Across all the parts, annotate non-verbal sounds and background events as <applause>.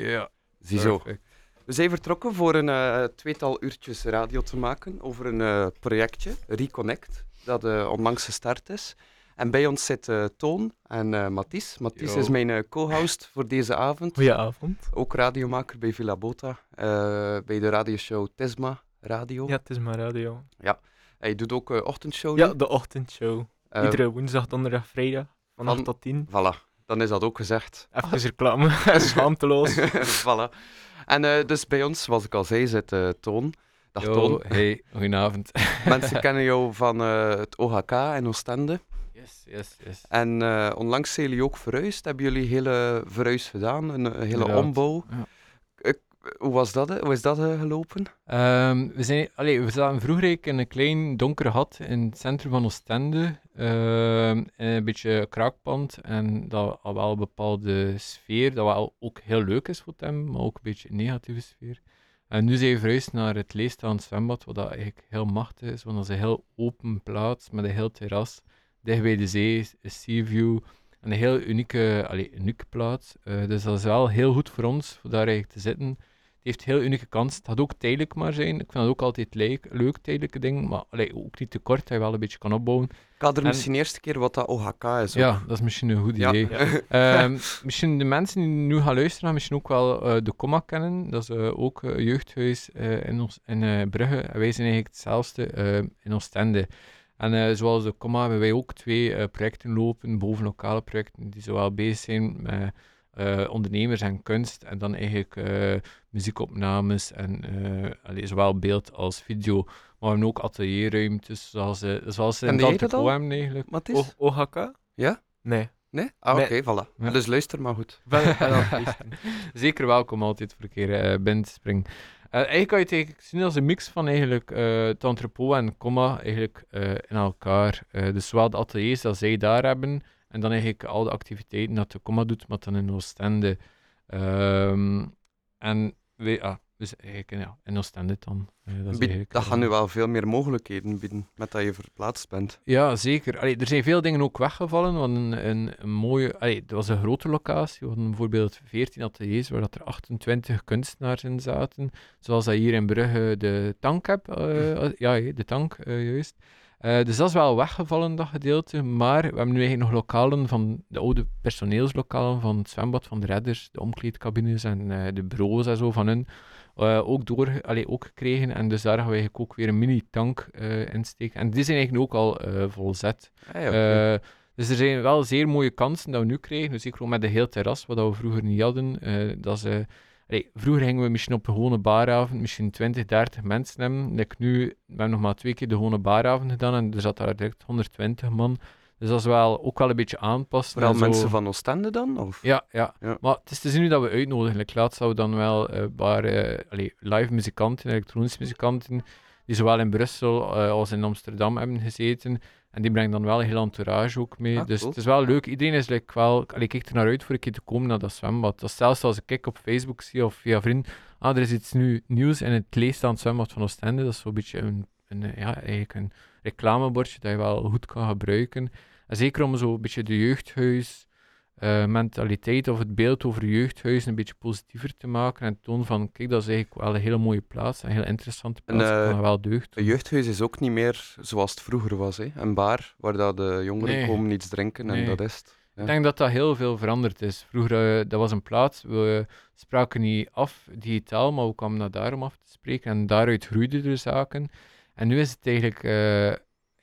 Ja. Ziezo. perfect. We zijn vertrokken voor een eh, tweetal uurtjes radio te maken over een eh, projectje, Reconnect, dat eh, onlangs gestart is. En bij ons zit eh, Toon en eh Mathies. Mathies Yo. is mijn co-host voor deze avond. Goedenavond. Ook radiomaker bij Villa Bota, bij de radioshow Tisma Radio. Ja, mijn radio. Hij doet ook ochtendshow Ja, nu. de ochtendshow. Iedere woensdag, donderdag, vrijdag. Van 8 van- tot 10. Voilà, dan is dat ook gezegd. Even reclame. <laughs> Schaamteloos. voilà. En eh, dus bij ons, zoals ik al zei, zit eh, Toon. Dag Yo, Toon. hey, goedenavond. <laughs> Mensen kennen jou van eh, het OHK in Oostende. Yes, yes, yes. En onlangs zijn jullie ook verhuisd. Hebben jullie hele verhuis gedaan? Een, een hele Inderdaad, ombouw? ja. Hoe was dat? Hoe is dat eh, gelopen? Ehm, we, zijn, allee, we zaten vroeger in een klein donker gat in het centrum van Oostende. In een beetje kraakpand. En dat had wel een bepaalde sfeer, dat wel ook heel leuk is voor hem, maar ook een beetje een negatieve sfeer. En nu zijn we verhuisd naar het leegstaand zwembad, wat dat eigenlijk heel machtig is, want dat is een heel open plaats met een heel terras. Dicht bij de zee, een sea view. En een heel unieke, allee, unieke plaats. Eh, dus dat is wel heel goed voor ons, voor daar eigenlijk te zitten. Het heeft heel unieke kansen. Het gaat ook tijdelijk maar zijn. Ik vind dat ook altijd leuk, leuk tijdelijke dingen. Maar allee, ook niet te kort, dat je wel een beetje kan opbouwen. Ik had er En- misschien eerst een keer wat dat OHK is. ook. Ja, dat is misschien een goed Ja. idee. <laughs> Ehm, misschien de mensen die nu gaan luisteren, misschien ook wel eh, de Comma kennen. Dat is eh, ook een jeugdhuis in, ons, in Brugge. En wij zijn eigenlijk hetzelfde in Oostende. En zoals de Comma hebben wij ook twee projecten lopen, boven lokale projecten, die zowel bezig zijn met eh, ondernemers en kunst. En dan eigenlijk eh, muziekopnames en eh, allee, zowel beeld als video. Maar we hebben ook atelierruimtes, zoals, zoals ze in entrepot hebben eigenlijk. Matthijs? O- OHK? Ja? Nee. Nee? Ah, Nee. oké, voilà. Ja. Dus luister maar goed. <laughs> Zeker welkom altijd voor een keer eh, binnen te springen. Eh, eigenlijk kan je het eigenlijk zien als een mix van eigenlijk eh het entrepot en comma eigenlijk eh, in elkaar. Eh, dus zowel de ateliers dat zij daar hebben en dan eigenlijk al de activiteiten dat de comma doet, maar dan in Oostende. Ehm en we, ah, dus eigenlijk ja, in Oostende dan. Eh, dat, Bied- dat eh, gaat nu wel veel meer mogelijkheden bieden, met dat je verplaatst bent. Ja, zeker. Allee, er zijn veel dingen ook weggevallen. Want een, een, een mooie. Allee, het was een grote locatie. We hadden bijvoorbeeld 14 ateliers waar dat er 28 kunstenaars in zaten. Zoals dat hier in Brugge de tank heb. eh, ja, hé, de tank, juist. Eh, dus dat is wel weggevallen, dat gedeelte. Maar we hebben nu eigenlijk nog lokalen van de oude personeelslokalen van het zwembad van de redders, de omkleedcabines en eh, de bureaus en zo van hun. eh, ook, door, allee, ook gekregen. En dus daar gaan we eigenlijk ook weer een mini-tank insteken. En die zijn eigenlijk ook al eh volzet. Ah, dus er zijn wel zeer mooie kansen dat we nu krijgen. Dus ook met de heel terras, wat we vroeger niet hadden. Dat is, eh, allee, vroeger gingen we misschien op een gewone baaravond misschien 20, 30 mensen hebben. Like nu, we hebben nog maar twee keer de gewone baaravond gedaan en er zat daar direct 120 man. Dus dat is wel, ook wel een beetje aanpassen. Vooral zo. mensen van Oostende dan? Of? Ja, ja, Ja. Maar het is te zien nu dat we uitnodigen. Like, laatst hadden we dan wel eh paar eh, allee, live muzikanten, elektronische muzikanten, die zowel in Brussel eh, als in Amsterdam hebben gezeten. En die brengen dan wel een heel entourage ook mee. Ah, dus cool. het is wel leuk. Iedereen is like, wel... Allee, kijkt er naar uit voor een keer te komen naar dat zwembad. Dat zelfs als ik op Facebook zie of via vrienden... Ah, er is iets nu, nieuws in het leegstaand zwembad van Oostende. Dat is zo'n beetje een, een, eh, ja, eigenlijk een reclamebordje dat je wel goed kan gebruiken. En zeker om zo'n beetje de jeugdhuis eh, mentaliteit of het beeld over jeugdhuizen een beetje positiever te maken en tonen van, kijk, dat is eigenlijk wel een hele mooie plaats, een heel interessante En, plaats, eh, kan wel deugd Een jeugdhuis is ook niet meer zoals het vroeger was. Hè? Een bar waar dat de jongeren Nee. komen iets drinken en Nee. dat is het. Ja. Ik denk dat dat heel veel veranderd is. Vroeger, eh, dat was een plaats, we spraken niet af digitaal, maar we kwamen naar daar om af te spreken en daaruit groeiden er zaken. En nu is het eigenlijk, eh,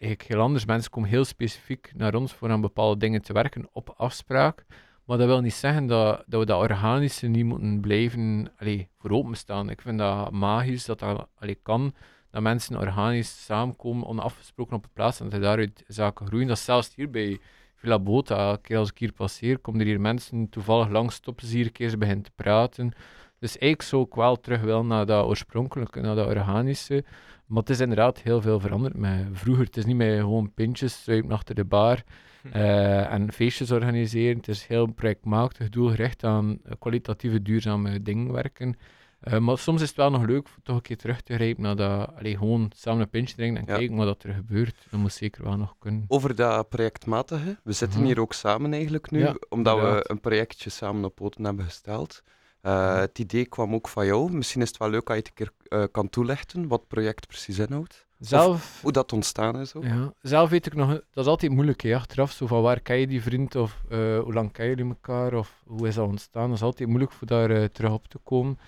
eigenlijk heel anders. Mensen komen heel specifiek naar ons voor aan bepaalde dingen te werken op afspraak. Maar dat wil niet zeggen dat, dat we dat organische niet moeten blijven allee, voor openstaan. Ik vind dat magisch dat dat allee, kan. Dat mensen organisch samenkomen, onafgesproken op een plaats en dat daaruit zaken groeien. Dat zelfs hier bij Villa Bota. Elke keer als ik hier passeer, komen er hier mensen toevallig langs, stoppen ze hier een beginnen te praten. Dus eigenlijk zou ik wel terug willen naar dat oorspronkelijke, naar dat organische. Maar het is inderdaad heel veel veranderd met vroeger. Het is niet meer gewoon pintjes, struipen achter de bar eh, en feestjes organiseren. Het is heel projectmatig, doelgericht aan kwalitatieve, duurzame dingen werken. Eh, maar soms is het wel nog leuk om toch een keer terug te grijpen naar dat, allee, gewoon samen een pintje drinken en Ja. kijken wat er gebeurt. Dat moet zeker wel nog kunnen. Over dat projectmatige. We zitten Mhm. hier ook samen eigenlijk nu, Ja, omdat we een projectje samen op poten hebben gesteld. Eh, het idee kwam ook van jou. Misschien is het wel leuk als je het een keer eh, kan toelichten wat het project precies inhoudt. Zelf, Hoe dat ontstaan is ook. ja, zelf weet ik nog, dat is altijd moeilijk hè, achteraf. Zo van waar ken je die vriend of eh, hoe lang kennen jullie elkaar of hoe is dat ontstaan. Dat is altijd moeilijk voor daar terug op te komen.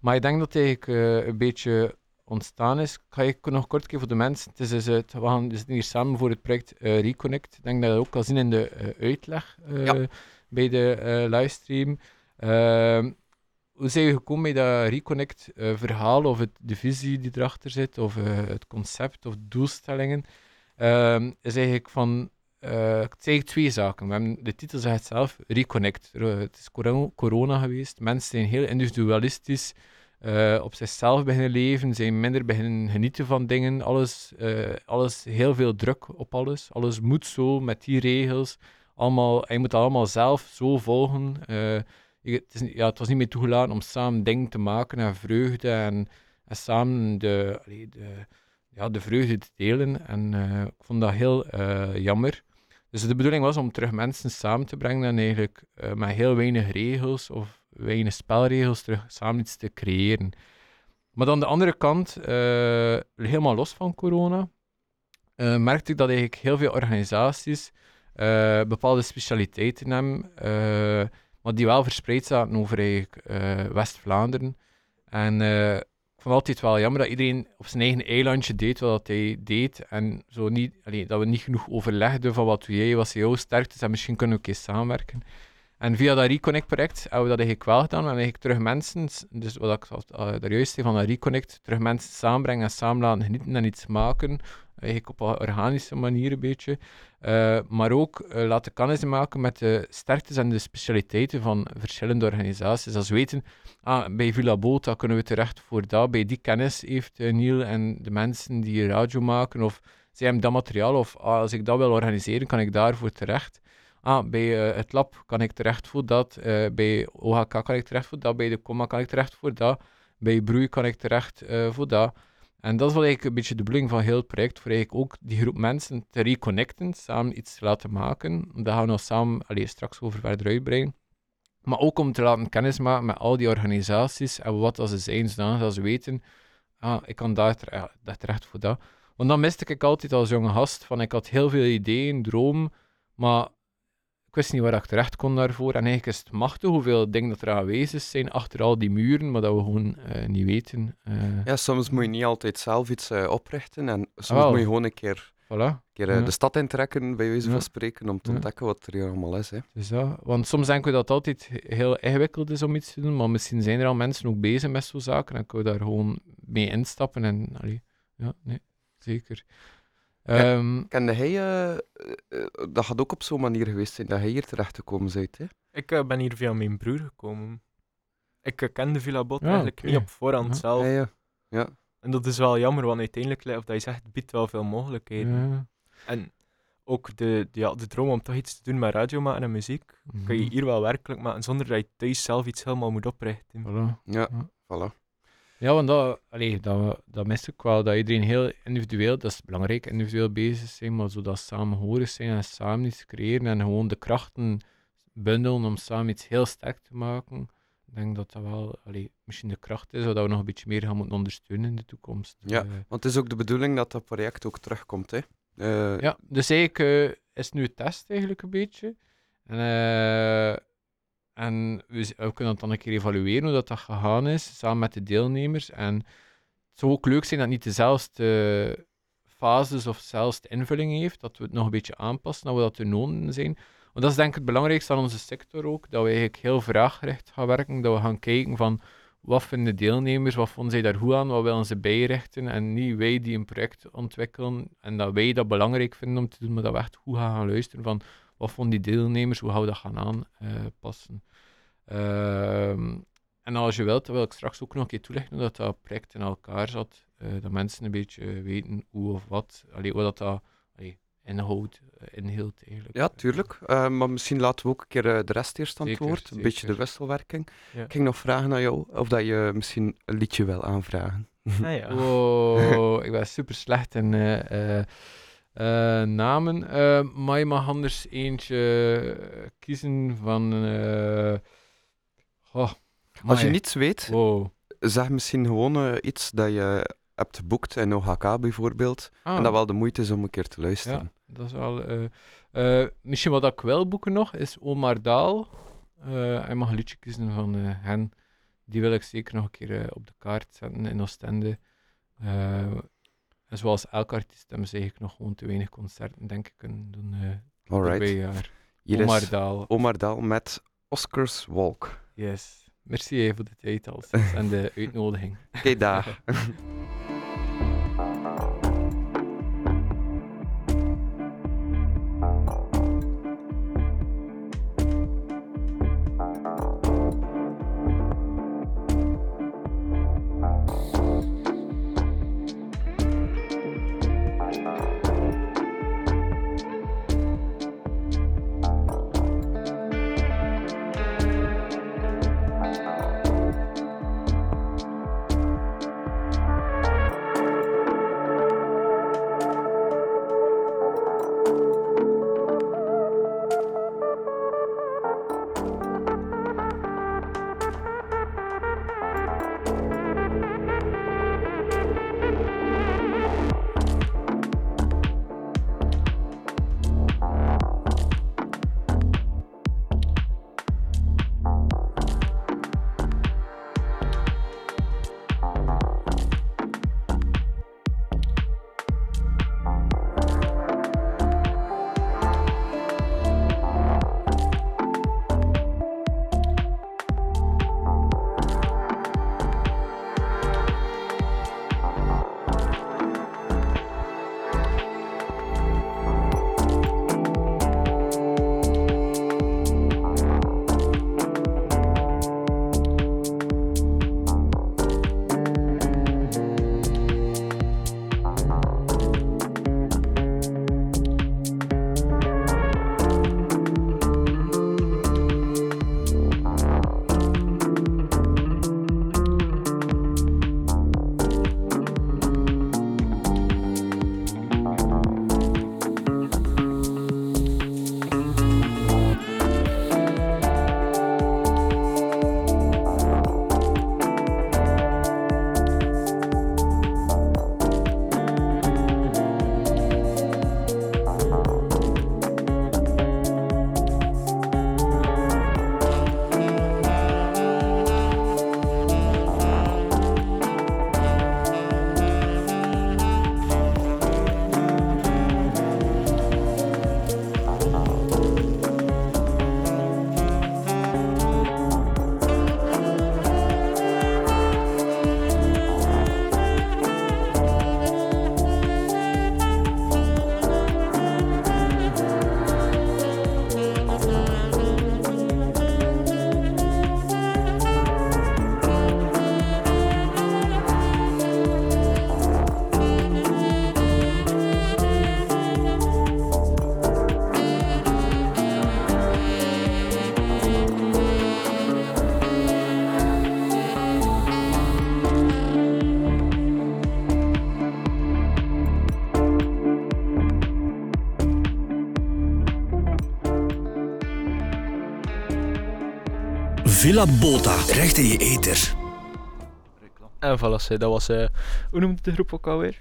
Maar ik denk dat het eigenlijk een beetje ontstaan is. Ga ik nog kort keer voor de mensen. Het is dus, het- we gaan zitten hier samen voor het project Reconnect. Ik denk dat je dat ook kan zien in de uitleg Ja. bij de livestream. Ehm, hoe zijn we gekomen bij dat Reconnect eh, of het, de visie die erachter zit of eh, het concept of doelstellingen? Ehm, is eigenlijk van eh, het zijn eigenlijk twee zaken. We hebben, de titel zegt het zelf, Reconnect. Er- Het is coro- corona geweest. Mensen zijn heel individualistisch eh, op zichzelf beginnen leven, zijn minder beginnen genieten van dingen. Alles, eh, alles heel veel druk op alles. Alles moet zo, met die regels. Allemaal, je moet allemaal zelf zo volgen. Het, is, ja, het was niet meer toegelaten om samen dingen te maken en vreugde en, en samen de, de, ja, de vreugde te delen. En eh, ik vond dat heel eh, jammer. Dus de bedoeling was om terug mensen samen te brengen en eigenlijk eh, met heel weinig regels of weinig spelregels terug samen iets te creëren. Maar dan de andere kant, helemaal los van corona, merkte ik dat eigenlijk heel veel organisaties bepaalde specialiteiten hebben, maar die wel verspreid zaten over eh, West-Vlaanderen. En eh, ik vond altijd wel jammer dat iedereen op zijn eigen eilandje deed wat hij deed. En zo niet, dat we niet genoeg overlegden van wat doe jij, wat zijn jouw sterktes en misschien kunnen we een keer samenwerken. En via dat Reconnect-project hebben we dat eigenlijk wel gedaan. Hebben eigenlijk terug mensen, dus wat ik daar juist zei van dat Reconnect, terug mensen samenbrengen en samen laten genieten en iets maken. Eigenlijk op een organische manier een beetje. Eh, maar ook eh, laten kennis maken met de sterktes en de specialiteiten van verschillende organisaties. Als we weten, ah, bij Villa Bota kunnen we terecht voor dat. Bij die kennis heeft eh, Niel en de mensen die radio maken, of zij hebben dat materiaal, of ah, als ik dat wil organiseren, kan ik daarvoor terecht. Ah, bij het lab kan ik terecht voor dat. bij OHK kan ik terecht voor dat. Bij de comma kan ik terecht voor dat. Bij Broei kan ik terecht voor dat. En dat is wel eigenlijk een beetje de bedoeling van heel het project. Voor eigenlijk ook die groep mensen te reconnecten, samen iets te laten maken. Daar gaan we nog samen allee, straks over verder uitbreiden. Maar ook om te laten kennismaken met al die organisaties en wat dat ze zijn, zodat ze weten, ah, ik kan daar terecht, voor dat. Want dan miste ik altijd als jonge gast, van ik had heel veel ideeën, dromen, maar ik wist niet waar ik terecht kon daarvoor. En eigenlijk is het machtig hoeveel dingen dat er aanwezig zijn achter al die muren, maar dat we gewoon eh, niet weten. eh Ja, soms moet je niet altijd zelf iets eh, oprichten en soms wel. moet je gewoon een keer, voilà. keer eh, Ja. de stad intrekken, bij wijze Ja. van spreken, om te Ja. ontdekken wat er hier allemaal is. Hè. Dus dat. Want soms denken we dat het altijd heel ingewikkeld is om iets te doen, maar misschien zijn er al mensen ook bezig met zo'n zaken en kunnen we daar gewoon mee instappen. En, allee, ja, nee, zeker. Ehm, Kende hij, eh, dat had ook op zo'n manier geweest zijn dat hij hier terecht gekomen bent, hè? Ik eh, ben hier via mijn broer gekomen. Ik eh, kende Villa Bot Ja, eigenlijk niet op voorhand Ja. zelf. Ja, ja. En dat is wel jammer, want uiteindelijk, of dat je zegt, het biedt wel veel mogelijkheden. ja. En ook de, de, ja, de droom om toch iets te doen met radio maken en muziek, kan je Mhm. hier wel werkelijk maken zonder dat je thuis zelf iets helemaal moet oprichten. Voilà. ja, Ja. voilà. Ja, want dat, allee, dat, dat mist ik wel. Dat iedereen heel individueel, dat is belangrijk, individueel bezig zijn, maar zodat samenhorig zijn en samen iets creëren en gewoon de krachten bundelen om samen iets heel sterk te maken. Ik denk dat dat wel allee, misschien de kracht is, zodat we nog een beetje meer gaan moeten ondersteunen in de toekomst. Ja. Eh, Want het is ook de bedoeling dat dat project ook terugkomt, hè? Eh, ja, dus eigenlijk eh, is het nu een test eigenlijk een beetje. En, eh, en we, kunnen dat dan een keer evalueren hoe dat, dat gegaan is, samen met de deelnemers. En het zou ook leuk zijn dat niet dezelfde fases of dezelfde invulling heeft, dat we het nog een beetje aanpassen, dat we dat te noden zijn. Want dat is denk ik het belangrijkste aan onze sector ook, dat we eigenlijk heel vraaggericht gaan werken, dat we gaan kijken van wat vinden deelnemers, wat vonden zij daar goed aan, wat willen ze bijrichten en niet wij die een project ontwikkelen en dat wij dat belangrijk vinden om te doen, maar dat we echt goed gaan, gaan luisteren van wat vonden die deelnemers, hoe gaan we dat gaan aanpassen. Ehm, en als je wilt, dan wil ik straks ook nog een keer toelichten hoe dat, dat project in elkaar zat, eh, dat mensen een beetje weten hoe of wat, allee, wat dat, dat allee, inhoudt, eh, inhield eigenlijk. Ja, tuurlijk. Eh, maar misschien laten we ook een keer eh, de rest eerst aan het Zeker, woord. Een beetje de wisselwerking. Ja. Ik ging nog vragen aan jou of dat je misschien een liedje wil aanvragen. Ah, ja. Wow, <laughs> ik ben super slecht in eh, eh, eh, namen. Eh, maar je mag anders eentje kiezen van. eh, Ik Als je niets weet, Wow. zeg misschien gewoon eh, iets dat je hebt geboekt in OHK bijvoorbeeld. Ah, En dat wel de moeite is om een keer te luisteren. Ja, dat is wel... eh, eh, misschien wat ik wel boeken nog, is Omar Daal. Eh hij mag een liedje kiezen van eh, hen. Die wil ik zeker nog een keer eh, op de kaart zetten in Oostende. En zoals elke artiest hebben ze eigenlijk nog gewoon te weinig concerten, denk ik, kunnen doen uh, Alright. voorbij jaar. Hier Omar is Daal. Omar Daal met Oscars Walk. Yes. Merci eh, voor de tijd alvast <laughs> en de uitnodiging. Oké, daar. <laughs> Villa Bota, recht in je eter. En voilà, zei, dat was... eh, hoe noemde de groep ook alweer?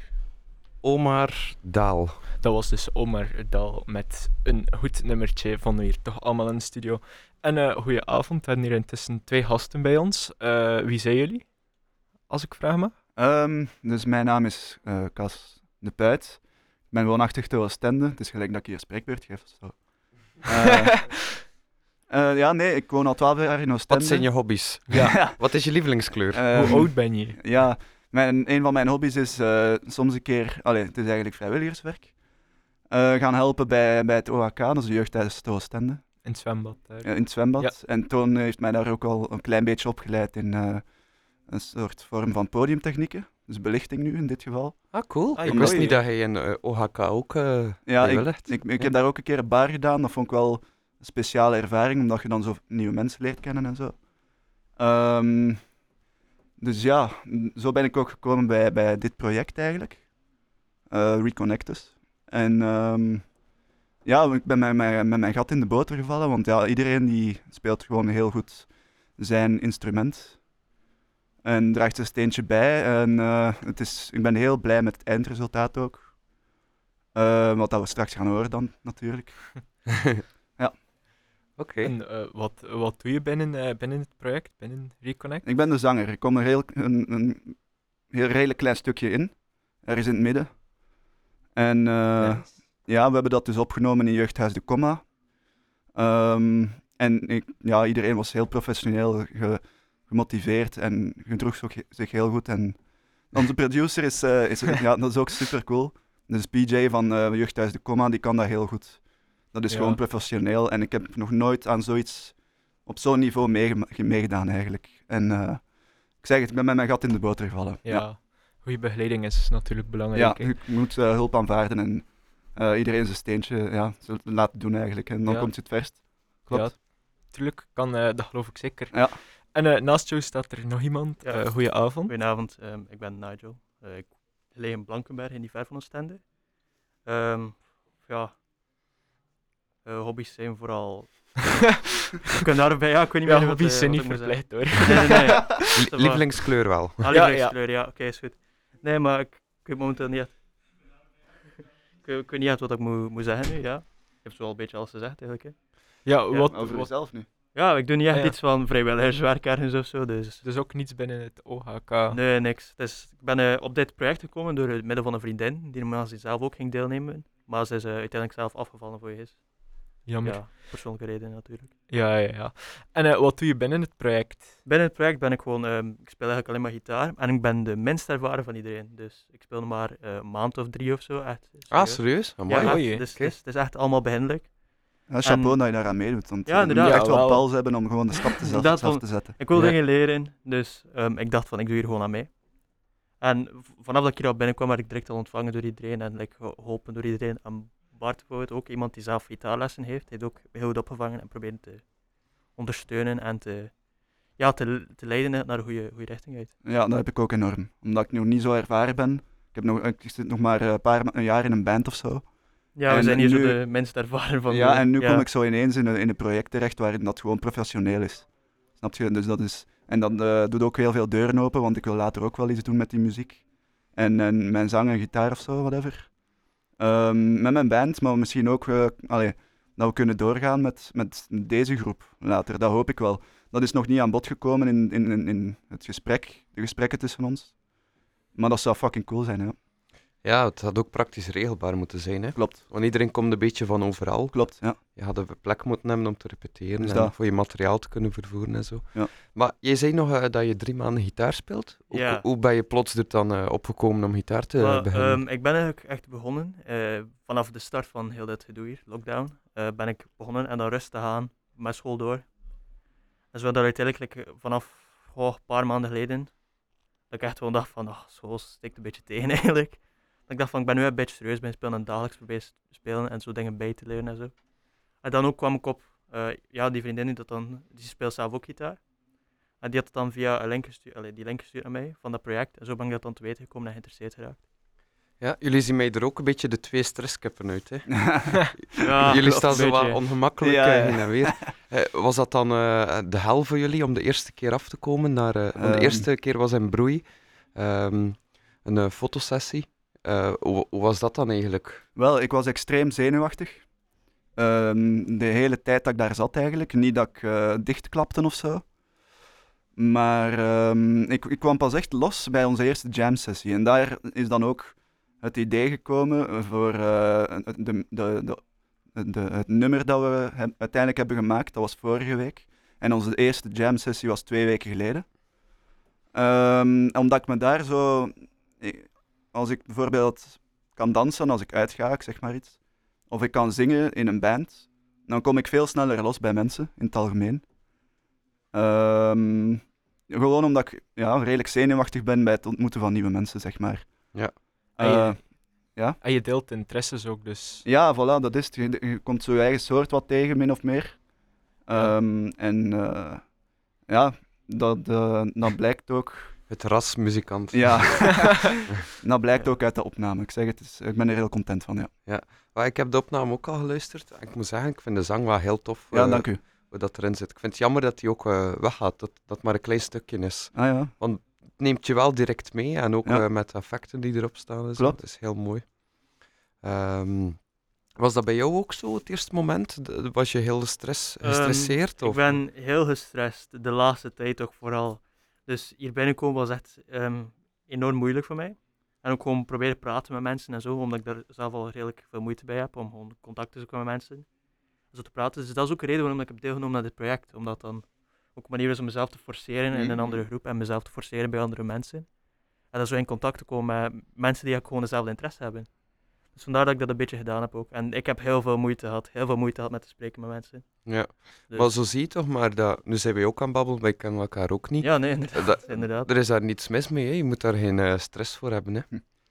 Omar Daal. Dat was dus Omar Dal met een goed nummertje. We hier toch allemaal in de studio. En eh goeie avond. We hebben hier intussen twee gasten bij ons. Eh, wie zijn jullie? Als ik vraag me. Ehm, dus mijn naam is eh Cas de Puit. Ik ben woonachtig te Oostende. Het is gelijk dat ik hier spreekbeurt geef. Zo. <laughs> Eh, eh, ja, nee, ik woon al 12 jaar in Oostende. Wat zijn je hobby's? <laughs> Ja. <laughs> Wat is je lievelingskleur? Ehm, Hoe oud ben je? Ja, mijn, een van mijn hobby's is eh, soms een keer, allee, het is eigenlijk vrijwilligerswerk, eh, gaan helpen bij, bij het OHK, dat is de jeugdhuis te Oostende, In het zwembad. daar. eh, in het zwembad. Ja. En Toon heeft mij daar ook al een klein beetje opgeleid in eh, een soort vorm van podiumtechnieken, dus belichting nu in dit geval. Ah, cool. Ah, ik wist niet dat hij in eh, OHK ook eh Ja, ik, ik, ik Ja. heb daar ook een keer een bar gedaan. Dat vond ik wel speciale ervaring, omdat je dan zo nieuwe mensen leert kennen en zo. Ehm, dus ja, zo ben ik ook gekomen bij, bij dit project eigenlijk. Eh Reconnect dus. En ehm, ja, ik ben met mijn, met mijn gat in de boter gevallen, want ja, iedereen die speelt gewoon heel goed zijn instrument. En draagt een steentje bij. En eh, het is, ik ben heel blij met het eindresultaat ook. Eh, wat dat we straks gaan horen dan, natuurlijk. <laughs> Oké. En eh, wat, wat doe je binnen, eh, binnen het project, binnen Reconnect? Ik ben de zanger. Ik kom er heel, een, een heel redelijk klein stukje in. Er is in het midden. En eh, ja, we hebben dat dus opgenomen in Jeugdhuis de Comma. Ehm, en ik, ja, iedereen was heel professioneel ge- gemotiveerd en gedroeg zich- zich heel goed. En onze producer is, eh, is <laughs> ja, dat is ook super cool. Dus PJ van eh, Jeugdhuis de Comma, die kan dat heel goed. Dat is Ja. gewoon professioneel. En ik heb nog nooit aan zoiets op zo'n niveau meegedaan eigenlijk. En eh, ik zeg het, ik ben met mijn gat in de boter gevallen. Ja, goede begeleiding is natuurlijk belangrijk. Ja, je moet eh, hulp aanvaarden en eh, iedereen zijn steentje ja, laten doen eigenlijk. En dan Ja. komt je het verst. Klopt. Ja, tuurlijk, kan, eh, dat geloof ik zeker. Ja. En eh, naast jou staat er nog iemand. Ja. Goedenavond. Goedenavond, ehm, ik ben Nigel. Eh, ik leef in Blankenberg, in die ver van Oostende. Ehm ja, eh, hobby's zijn vooral... <laughs> ik kan daarbij, ja, ik weet niet Ja, meer wat, hobby's eh, zijn wat niet ik verplicht hoor. Nee, nee. <laughs> Lievelingskleur wel. Ah, Ja, lievelingskleur, ja, oké, is goed. Nee, maar ik, ik weet momenteel niet echt... <laughs> ik, weet- ik weet niet echt wat ik moet, moet zeggen nu, ja. Je hebt zo al een beetje alles gezegd eigenlijk, hè. Ja, wat, Over wat, jezelf nu. Ja, ik doe niet echt Ah, ja. iets van vrijwilligerswerk ergens of zo, dus... dus ook niets binnen het OHK. Nee, niks. Dus ik ben eh, op dit project gekomen door het middel van een vriendin, die normaal gezien zelf ook ging deelnemen. Maar ze is uiteindelijk zelf afgevallen voor je is. Jammer. Ja, Ja, persoonlijke redenen natuurlijk. ja, ja. En eh, wat doe je binnen het project? Binnen het project ben ik gewoon, ehm, ik speel eigenlijk alleen maar gitaar. En ik ben de minst ervaren van iedereen. Dus ik speel nog maar eh, een maand of drie of zo. Echt, Ah, serieus. serieus? Ja, Amai. echt. Dus, dus het is echt allemaal beginnelijk. Ja, chapeau En- dat je daaraan meedoet. Want Ja, je moet inderdaad. echt wel Ja, pals hebben om gewoon de stap te <laughs> zelf, te zetten. Ik wil Ja. dingen leren, dus ehm, ik dacht van ik doe hier gewoon aan mee. En vanaf dat ik hier al binnenkwam, werd ik direct al ontvangen door iedereen en like, geholpen door iedereen. En Bart bijvoorbeeld, ook iemand die zelf gitaarlessen heeft, heeft ook heel goed opgevangen en probeert te ondersteunen en te, ja, te, te leiden naar de goede, goede richting uit. Ja, dat heb ik ook enorm. Omdat ik nog niet zo ervaren ben. Ik, heb nog, ik zit nog maar een paar een jaar in een band of zo. Ja, we En zijn hier zo de minst ervaren van ja, de- en nu ja. kom ik zo ineens in een, in een project terecht waarin dat gewoon professioneel is. Snap je? Dus dat is, en dat eh, doet ook heel veel deuren open, want ik wil later ook wel iets doen met die muziek. En, en mijn zang en gitaar of zo, whatever. Ehm, met mijn band, maar misschien ook eh, allee, dat we kunnen doorgaan met, met deze groep later. Dat hoop ik wel. Dat is nog niet aan bod gekomen in, in, in, het gesprek, de gesprekken tussen ons. Maar dat zou fucking cool zijn, ja. Ja, het had ook praktisch regelbaar moeten zijn. Hè? Klopt, Want iedereen komt een beetje van overal. klopt, ja. Je had een plek moeten hebben om te repeteren Dus en voor je materiaal te kunnen vervoeren en zo. Ja. Maar jij zei nog eh, dat je drie maanden gitaar speelt. Hoe, Ja. hoe ben je plots er dan eh, opgekomen om gitaar te Maar, beginnen? ehm, ik ben eigenlijk echt begonnen, eh, vanaf de start van heel dit gedoe hier, lockdown, eh, ben ik begonnen en dan rustig aan, met school door. En zo dat uiteindelijk like, vanaf een paar maanden geleden, dat ik echt gewoon dacht van, ah, school steekt een beetje tegen <laughs> eigenlijk. Ik dacht van, ik ben nu een beetje serieus bij spelen en dagelijks probeer spelen en zo dingen bij te leren en zo. En dan ook kwam ik op, eh, ja, die vriendin die dat dan, die speelt zelf ook gitaar. En die had het dan via een link gestuurd, allee, die link gestuurd naar mij, van dat project. En zo ben ik dat dan te weten gekomen en geïnteresseerd geraakt. Ja, jullie zien mij er ook een beetje de twee stresskippen uit. Hè? <laughs> Ja, <laughs> jullie staan zo wat beetje. ongemakkelijk Ja, eh, ja. heen en weer. <laughs> Eh, was dat dan eh, de hel voor jullie om de eerste keer af te komen? Naar, eh, de Ehm. eerste keer was in Broei, ehm, een eh, fotosessie. Eh, hoe, was dat dan eigenlijk? Wel, ik was extreem zenuwachtig. Ehm, de hele tijd dat ik daar zat eigenlijk. Niet dat ik eh, dichtklapte of zo. Maar ehm, ik, ik kwam pas echt los bij onze eerste jam sessie. En daar is dan ook het idee gekomen voor eh, de, de, de, het nummer dat we uiteindelijk hebben gemaakt. Dat was vorige week. En onze eerste jam sessie was twee weken geleden. Ehm, omdat ik me daar zo... Als ik bijvoorbeeld kan dansen als ik uitga, ik zeg maar iets. Of ik kan zingen in een band. Dan kom ik veel sneller los bij mensen, in het algemeen. Ehm, gewoon omdat ik ja, redelijk zenuwachtig ben bij het ontmoeten van nieuwe mensen, zeg maar. Ja. Eh, En je, en je deelt interesses ook, dus... ja, voilà, dat is het. Je, je komt zo je eigen soort wat tegen, min of meer. Ja. Ehm, en eh, ja, dat, eh, dat blijkt ook. Het rasmuzikant. Ja, dat <laughs> <laughs> blijkt ook uit de opname. Ik zeg het, is, ik ben er heel content van, ja. Maar ik heb de opname ook al geluisterd. Ik moet zeggen, ik vind de zang wel heel tof. Ja, eh, dank u. wat dat erin zit. Ik vind het jammer dat die ook eh, weggaat, dat dat maar een klein stukje is. Ah ja, Het neemt je wel direct mee en ook Ja. eh, met de effecten die erop staan. Zo. Klopt. Dat is heel mooi. Ehm, was dat bij jou ook zo, het eerste moment? Was je heel stress, Ehm, gestresseerd? Ik of? ben heel gestrest, de laatste tijd ook vooral. Dus hier binnenkomen was echt ehm, enorm moeilijk voor mij. En ook gewoon proberen praten met mensen en zo, omdat ik daar zelf al redelijk veel moeite bij heb om gewoon contact te zoeken met mensen. En zo te praten. Dus dat is ook een reden waarom ik heb deelgenomen aan dit project. Omdat dan ook een manier is om mezelf te forceren in een Mhm. andere groep en mezelf te forceren bij andere mensen. En dan zo in contact te komen met mensen die ook gewoon dezelfde interesse hebben. Dus vandaar dat ik dat een beetje gedaan heb ook. En ik heb heel veel moeite gehad, heel veel moeite gehad met te spreken met mensen. Ja, Dus- maar zo zie je toch maar dat... Nu zijn wij ook aan het babbelen, wij kennen elkaar ook niet. Ja, nee, Eh, inderdaad. dat- inderdaad. er is daar niets mis mee, hè. je moet daar geen eh, stress voor hebben. Hè.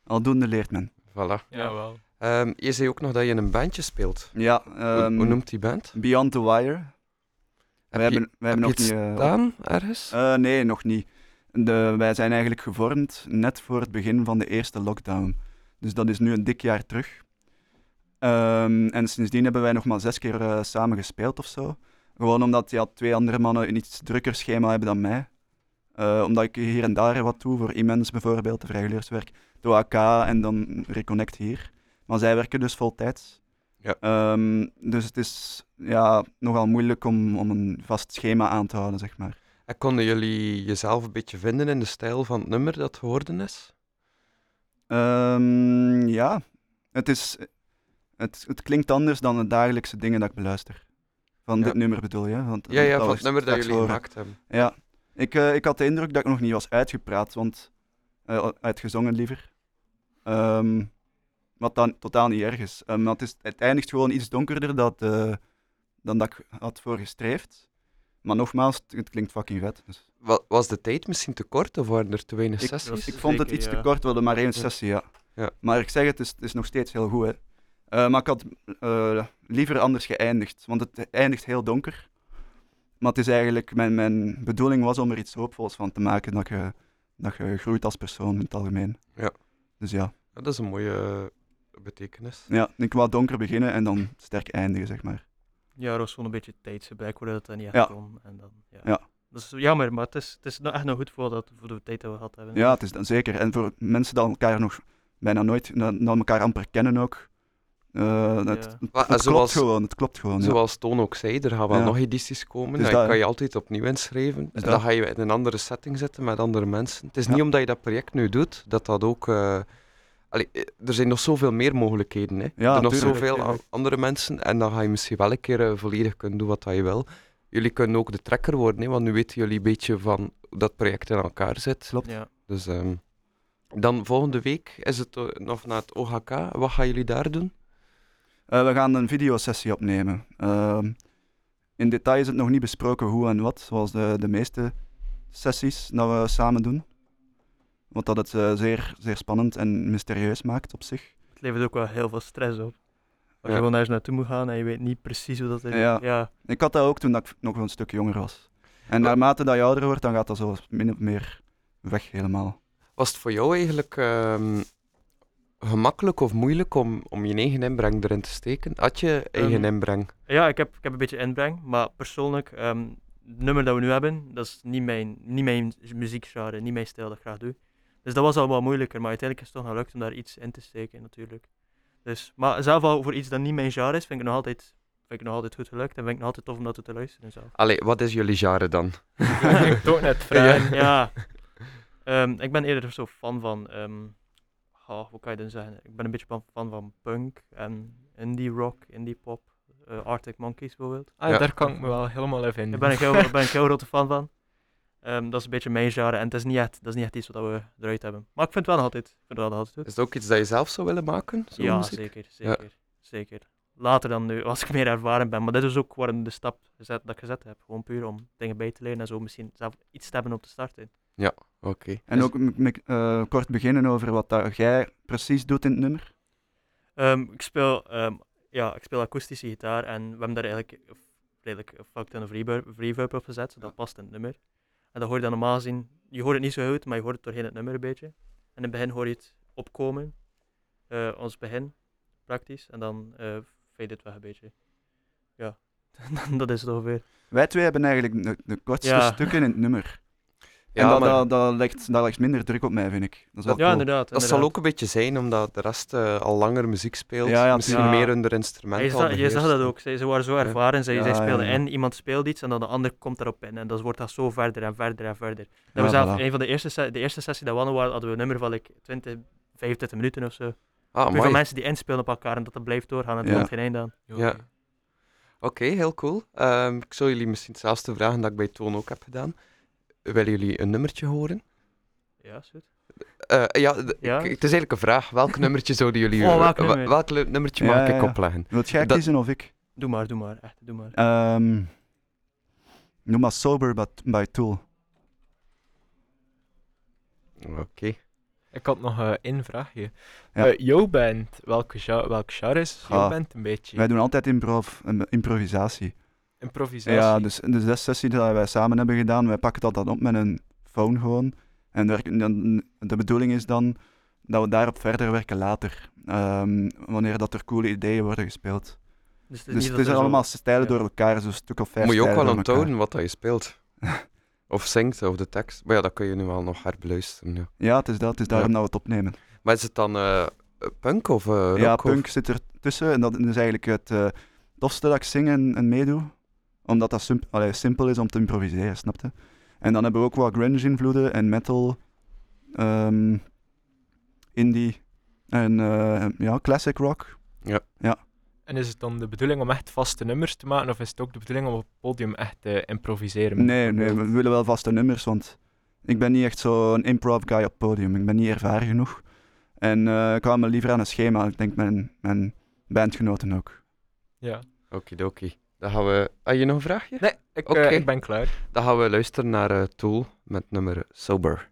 aldoende leert men. Voilà. Jawel. Ehm, je zei ook nog dat je in een bandje speelt. Ja, Hoe- ehm, hoe, noemt die band? Beyond the Wire. Heb wij je, hebben, heb hebben je nog niet... eh, staan ergens? Eh, nee, nog niet. De, wij zijn eigenlijk gevormd net voor het begin van de eerste lockdown. Dus dat is nu een dik jaar terug. Ehm, en sindsdien hebben wij nog maar zes keer eh, samen gespeeld of zo. Gewoon omdat ja, twee andere mannen een iets drukker schema hebben dan mij. Eh, omdat ik hier en daar wat doe, voor Immens bijvoorbeeld, de vrijwilligerswerk. De AK en dan Reconnect hier. Maar zij werken dus voltijds. Ja. Ehm, dus het is ja, nogal moeilijk om, om een vast schema aan te houden, zeg maar. En konden jullie jezelf een beetje vinden in de stijl van het nummer dat geworden is? Ehm, ja, het, is, het, het klinkt anders dan de dagelijkse dingen dat ik beluister. Van Ja. dit nummer bedoel je? Want, Ja, ja van het nummer dat jullie horen. gemaakt hebben. Ja, ik, eh, ik had de indruk dat ik nog niet was uitgepraat, want eh, uitgezongen liever. Ehm, wat dan totaal niet erg is. Maar het, is het eindigt gewoon iets donkerder dat, eh, dan dat ik had voorgestreefd. Maar nogmaals, het, het klinkt fucking vet. Dus Wa- Was de tijd misschien te kort of waren er te weinig Ik- sessies? ik vond het iets te kort, we hadden maar één Ja. sessie, ja. Ja. Maar ik zeg het, is, het is nog steeds heel goed. Hè. Eh, maar ik had eh, liever anders geëindigd, want het eindigt heel donker. Maar het is eigenlijk, mijn, mijn bedoeling was om er iets hoopvols van te maken, dat je, dat je groeit als persoon in het algemeen. Ja. Dus ja. Ja, dat is een mooie betekenis. ja, ik wou donker beginnen en dan sterk eindigen, zeg maar. Ja, er was gewoon een beetje tijdsgebrek waar dat dan niet echt Ja. kon. En dan, ja. Ja. Dat is jammer, maar het is, het is nou echt nog goed voor, dat, voor de tijd dat we gehad hebben. Ja, het is dan zeker. En voor mensen die elkaar nog bijna nooit, dat elkaar amper kennen ook. eh, het, Ja. het, het Maar, eh, klopt zoals- gewoon, het klopt gewoon. ja. Zoals Toon ook zei, er gaan wel Ja. nog edities komen. Dus kan je altijd opnieuw inschrijven. Dus dan dat. ga je in een andere setting zitten met andere mensen. Het is Ja. niet omdat je dat project nu doet, dat dat ook... eh, allee, eh, er zijn nog zoveel meer mogelijkheden. Hè. Ja, er nog tuurlijk, zoveel tuurlijk. andere mensen. En dan ga je misschien wel een keer eh, volledig kunnen doen wat dat je wil. Jullie kunnen ook de trekker worden, hè, want nu weten jullie een beetje van hoe dat project in elkaar zit. Klopt. Ja. Dus ehm, dan volgende week is het eh, nog naar het OHK. Wat gaan jullie daar doen? Eh, we gaan een videosessie opnemen. Ehm, in detail is het nog niet besproken hoe en wat, zoals de, de meeste sessies dat we samen doen. Wat dat het eh, zeer, zeer spannend en mysterieus maakt op zich. Het levert ook wel heel veel stress op. Als Ja. je gewoon ergens naartoe moet gaan en je weet niet precies hoe dat is. Ja. ja. Ik had dat ook toen dat ik nog een stuk jonger was. En naarmate dat je ouder wordt, dan gaat dat zo min of meer weg helemaal. Was het voor jou eigenlijk ehm, gemakkelijk of moeilijk om, om je eigen inbreng erin te steken? Had je eigen Ehm, inbreng? Ja, ik heb, ik heb een beetje inbreng, maar persoonlijk, ehm, het nummer dat we nu hebben, dat is niet mijn, niet mijn muziekgenre, niet mijn stijl dat ik graag doe. Dus dat was al wat moeilijker, maar uiteindelijk is het toch gelukt om daar iets in te steken, natuurlijk. Dus, maar zelf al voor iets dat niet mijn genre is, vind ik het nog altijd, vind ik het nog altijd goed gelukt en vind ik het nog altijd tof om dat te luisteren zelf. Allee, wat is jullie genre dan? <laughs> ik toch net vragen. ja, Ehm, ik ben eerder zo fan van, ehm, oh, hoe kan je dan zeggen? Ik ben een beetje fan van punk en indie rock, indie pop, eh, Arctic Monkeys bijvoorbeeld. Ah, Ja. Daar kan ik me wel helemaal even in. Daar ben ik heel, daar ben ik heel <laughs> grote fan van. Ehm, dat is een beetje mijn genre en het is niet echt, dat is niet echt iets wat we eruit hebben. Maar ik vind het wel nog altijd, ik vind het wel nog altijd goed. Is het ook iets dat je zelf zou willen maken? zo'n Ja, muziek? zeker, zeker, zeker. Later dan nu, als ik meer ervaren ben. Maar dit is ook waarom de stap gezet, dat ik gezet heb. Gewoon puur om dingen bij te leren en zo misschien zelf iets te hebben op te starten. Oké. En Dus- ook eh, kort beginnen over wat dat jij precies doet in het nummer. Ehm, ik, speel, ehm, ja, ik speel akoestische gitaar en we hebben daar eigenlijk eh, redelijk fucked een reverb, reverb op gezet, zodat dat past in het nummer. En dat hoor je dan normaal zien, je hoort het niet zo goed, maar je hoort het doorheen het nummer een beetje. En in het begin hoor je het opkomen, eh, ons begin, praktisch, en dan eh fade het weg een beetje. Ja, <laughs> dat is het ongeveer. Wij twee hebben eigenlijk de, de kortste Ja. stukken in het nummer. Ja, en dat, maar dat, dat, legt, dat legt minder druk op mij, vind ik. Dat is wel Ja, cool. inderdaad. dat zal ook een beetje zijn omdat de rest eh, al langer muziek speelt. Ja, ja, Misschien ja. meer hun instrument Je zag, je zag beheerst. dat ook. Zij, ze waren zo ervaren. Zij, Ja, zij speelden ja, ja. in, iemand speelt iets en dan de ander komt erop in. En dan wordt dat zo verder en verder en verder. Dat zelf, voilà. een van de eerste, de eerste sessie dat we hadden, waren- hadden we een nummer van like, 20, 25 minuten of zo. Ah, amai. mensen die inspelen op elkaar en dat dat blijft doorgaan en Ja. komt geen einde aan. Ja. Oké, heel cool. Ehm, ik zou jullie misschien hetzelfde vragen dat ik bij Toon ook heb gedaan. Willen jullie een nummertje horen? Ja, is goed. Eh, ja, het is eigenlijk een vraag. Welk <laughs> nummertje zouden jullie... Oh, welk nummer? welk nummertje Ja, mag ja, ik ja. opleggen? Wilt jij Dat- kiezen of ik? Doe maar, doe maar. Echt, doe maar. Ehm noem maar Sober by, by Tool. Oké. Ik had nog eh, één vraagje. Ja. Eh, jouw band, welke welk genre is jouw Ah, band een beetje? Wij doen altijd improv, im- improvisatie. Improvisatie. Ja, dus de zes sessies die wij samen hebben gedaan, wij pakken dat dan op met een phone gewoon. En de bedoeling is dan dat we daarop verder werken later. Ehm, wanneer dat er coole ideeën worden gespeeld. Dus het is, Dus niet het dat is er zo- allemaal stijlen ja. door elkaar, zo'n stuk of vijf Moet je ook wel onthouden wat dat je speelt. <laughs> of zingt, of de tekst. Maar ja, dat kun je nu wel nog herbeluisteren. Ja. Ja, het is dat. Het is daarom dat we het opnemen. Maar is het dan eh, punk of eh, rock? ja, of- punk zit er tussen en dat is eigenlijk het eh, tofste dat ik zing en, en meedoe. Omdat dat simp allee, simpel is om te improviseren, snapte? En dan hebben we ook wat grunge-invloeden en metal, ehm, indie en eh, ja, classic rock. En is het dan de bedoeling om echt vaste nummers te maken, of is het ook de bedoeling om op het podium echt te improviseren? Nee, nee, we willen wel vaste nummers, want ik ben niet echt zo'n improv guy op het podium. Ik ben niet ervaren genoeg. En eh, ik hou me liever aan een schema. Ik denk mijn, mijn bandgenoten ook. Ja. Okidoki. Dan gaan we... Heb je nog een vraagje? Nee, ik, eh, ik ben klaar. Dan gaan we luisteren naar eh, Tool met nummer Sober.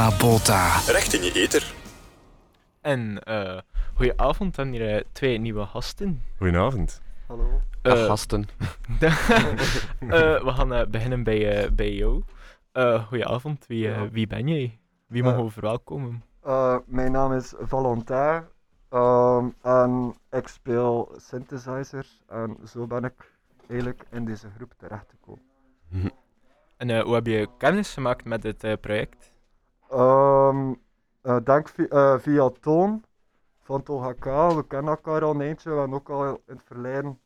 Villa Bota. Recht in je eter. En eh goeie avond, en hier eh, twee nieuwe gasten. Goedenavond. Hallo. Dag Eh, gasten. <laughs> eh, we gaan eh, beginnen bij, eh, bij jou. Eh goedenavond, wie, eh, Ja. wie ben jij? Wie Eh, mogen we verwelkomen? Eh, mijn naam is Valentin ehm, en ik speel synthesizers en zo ben ik eigenlijk in deze groep terechtgekomen. En eh, hoe heb je kennis gemaakt met dit eh, project? Ehm eh, denk vi- eh, via Toon van TOHK, we kennen elkaar al een eentje, we hebben ook al in het verleden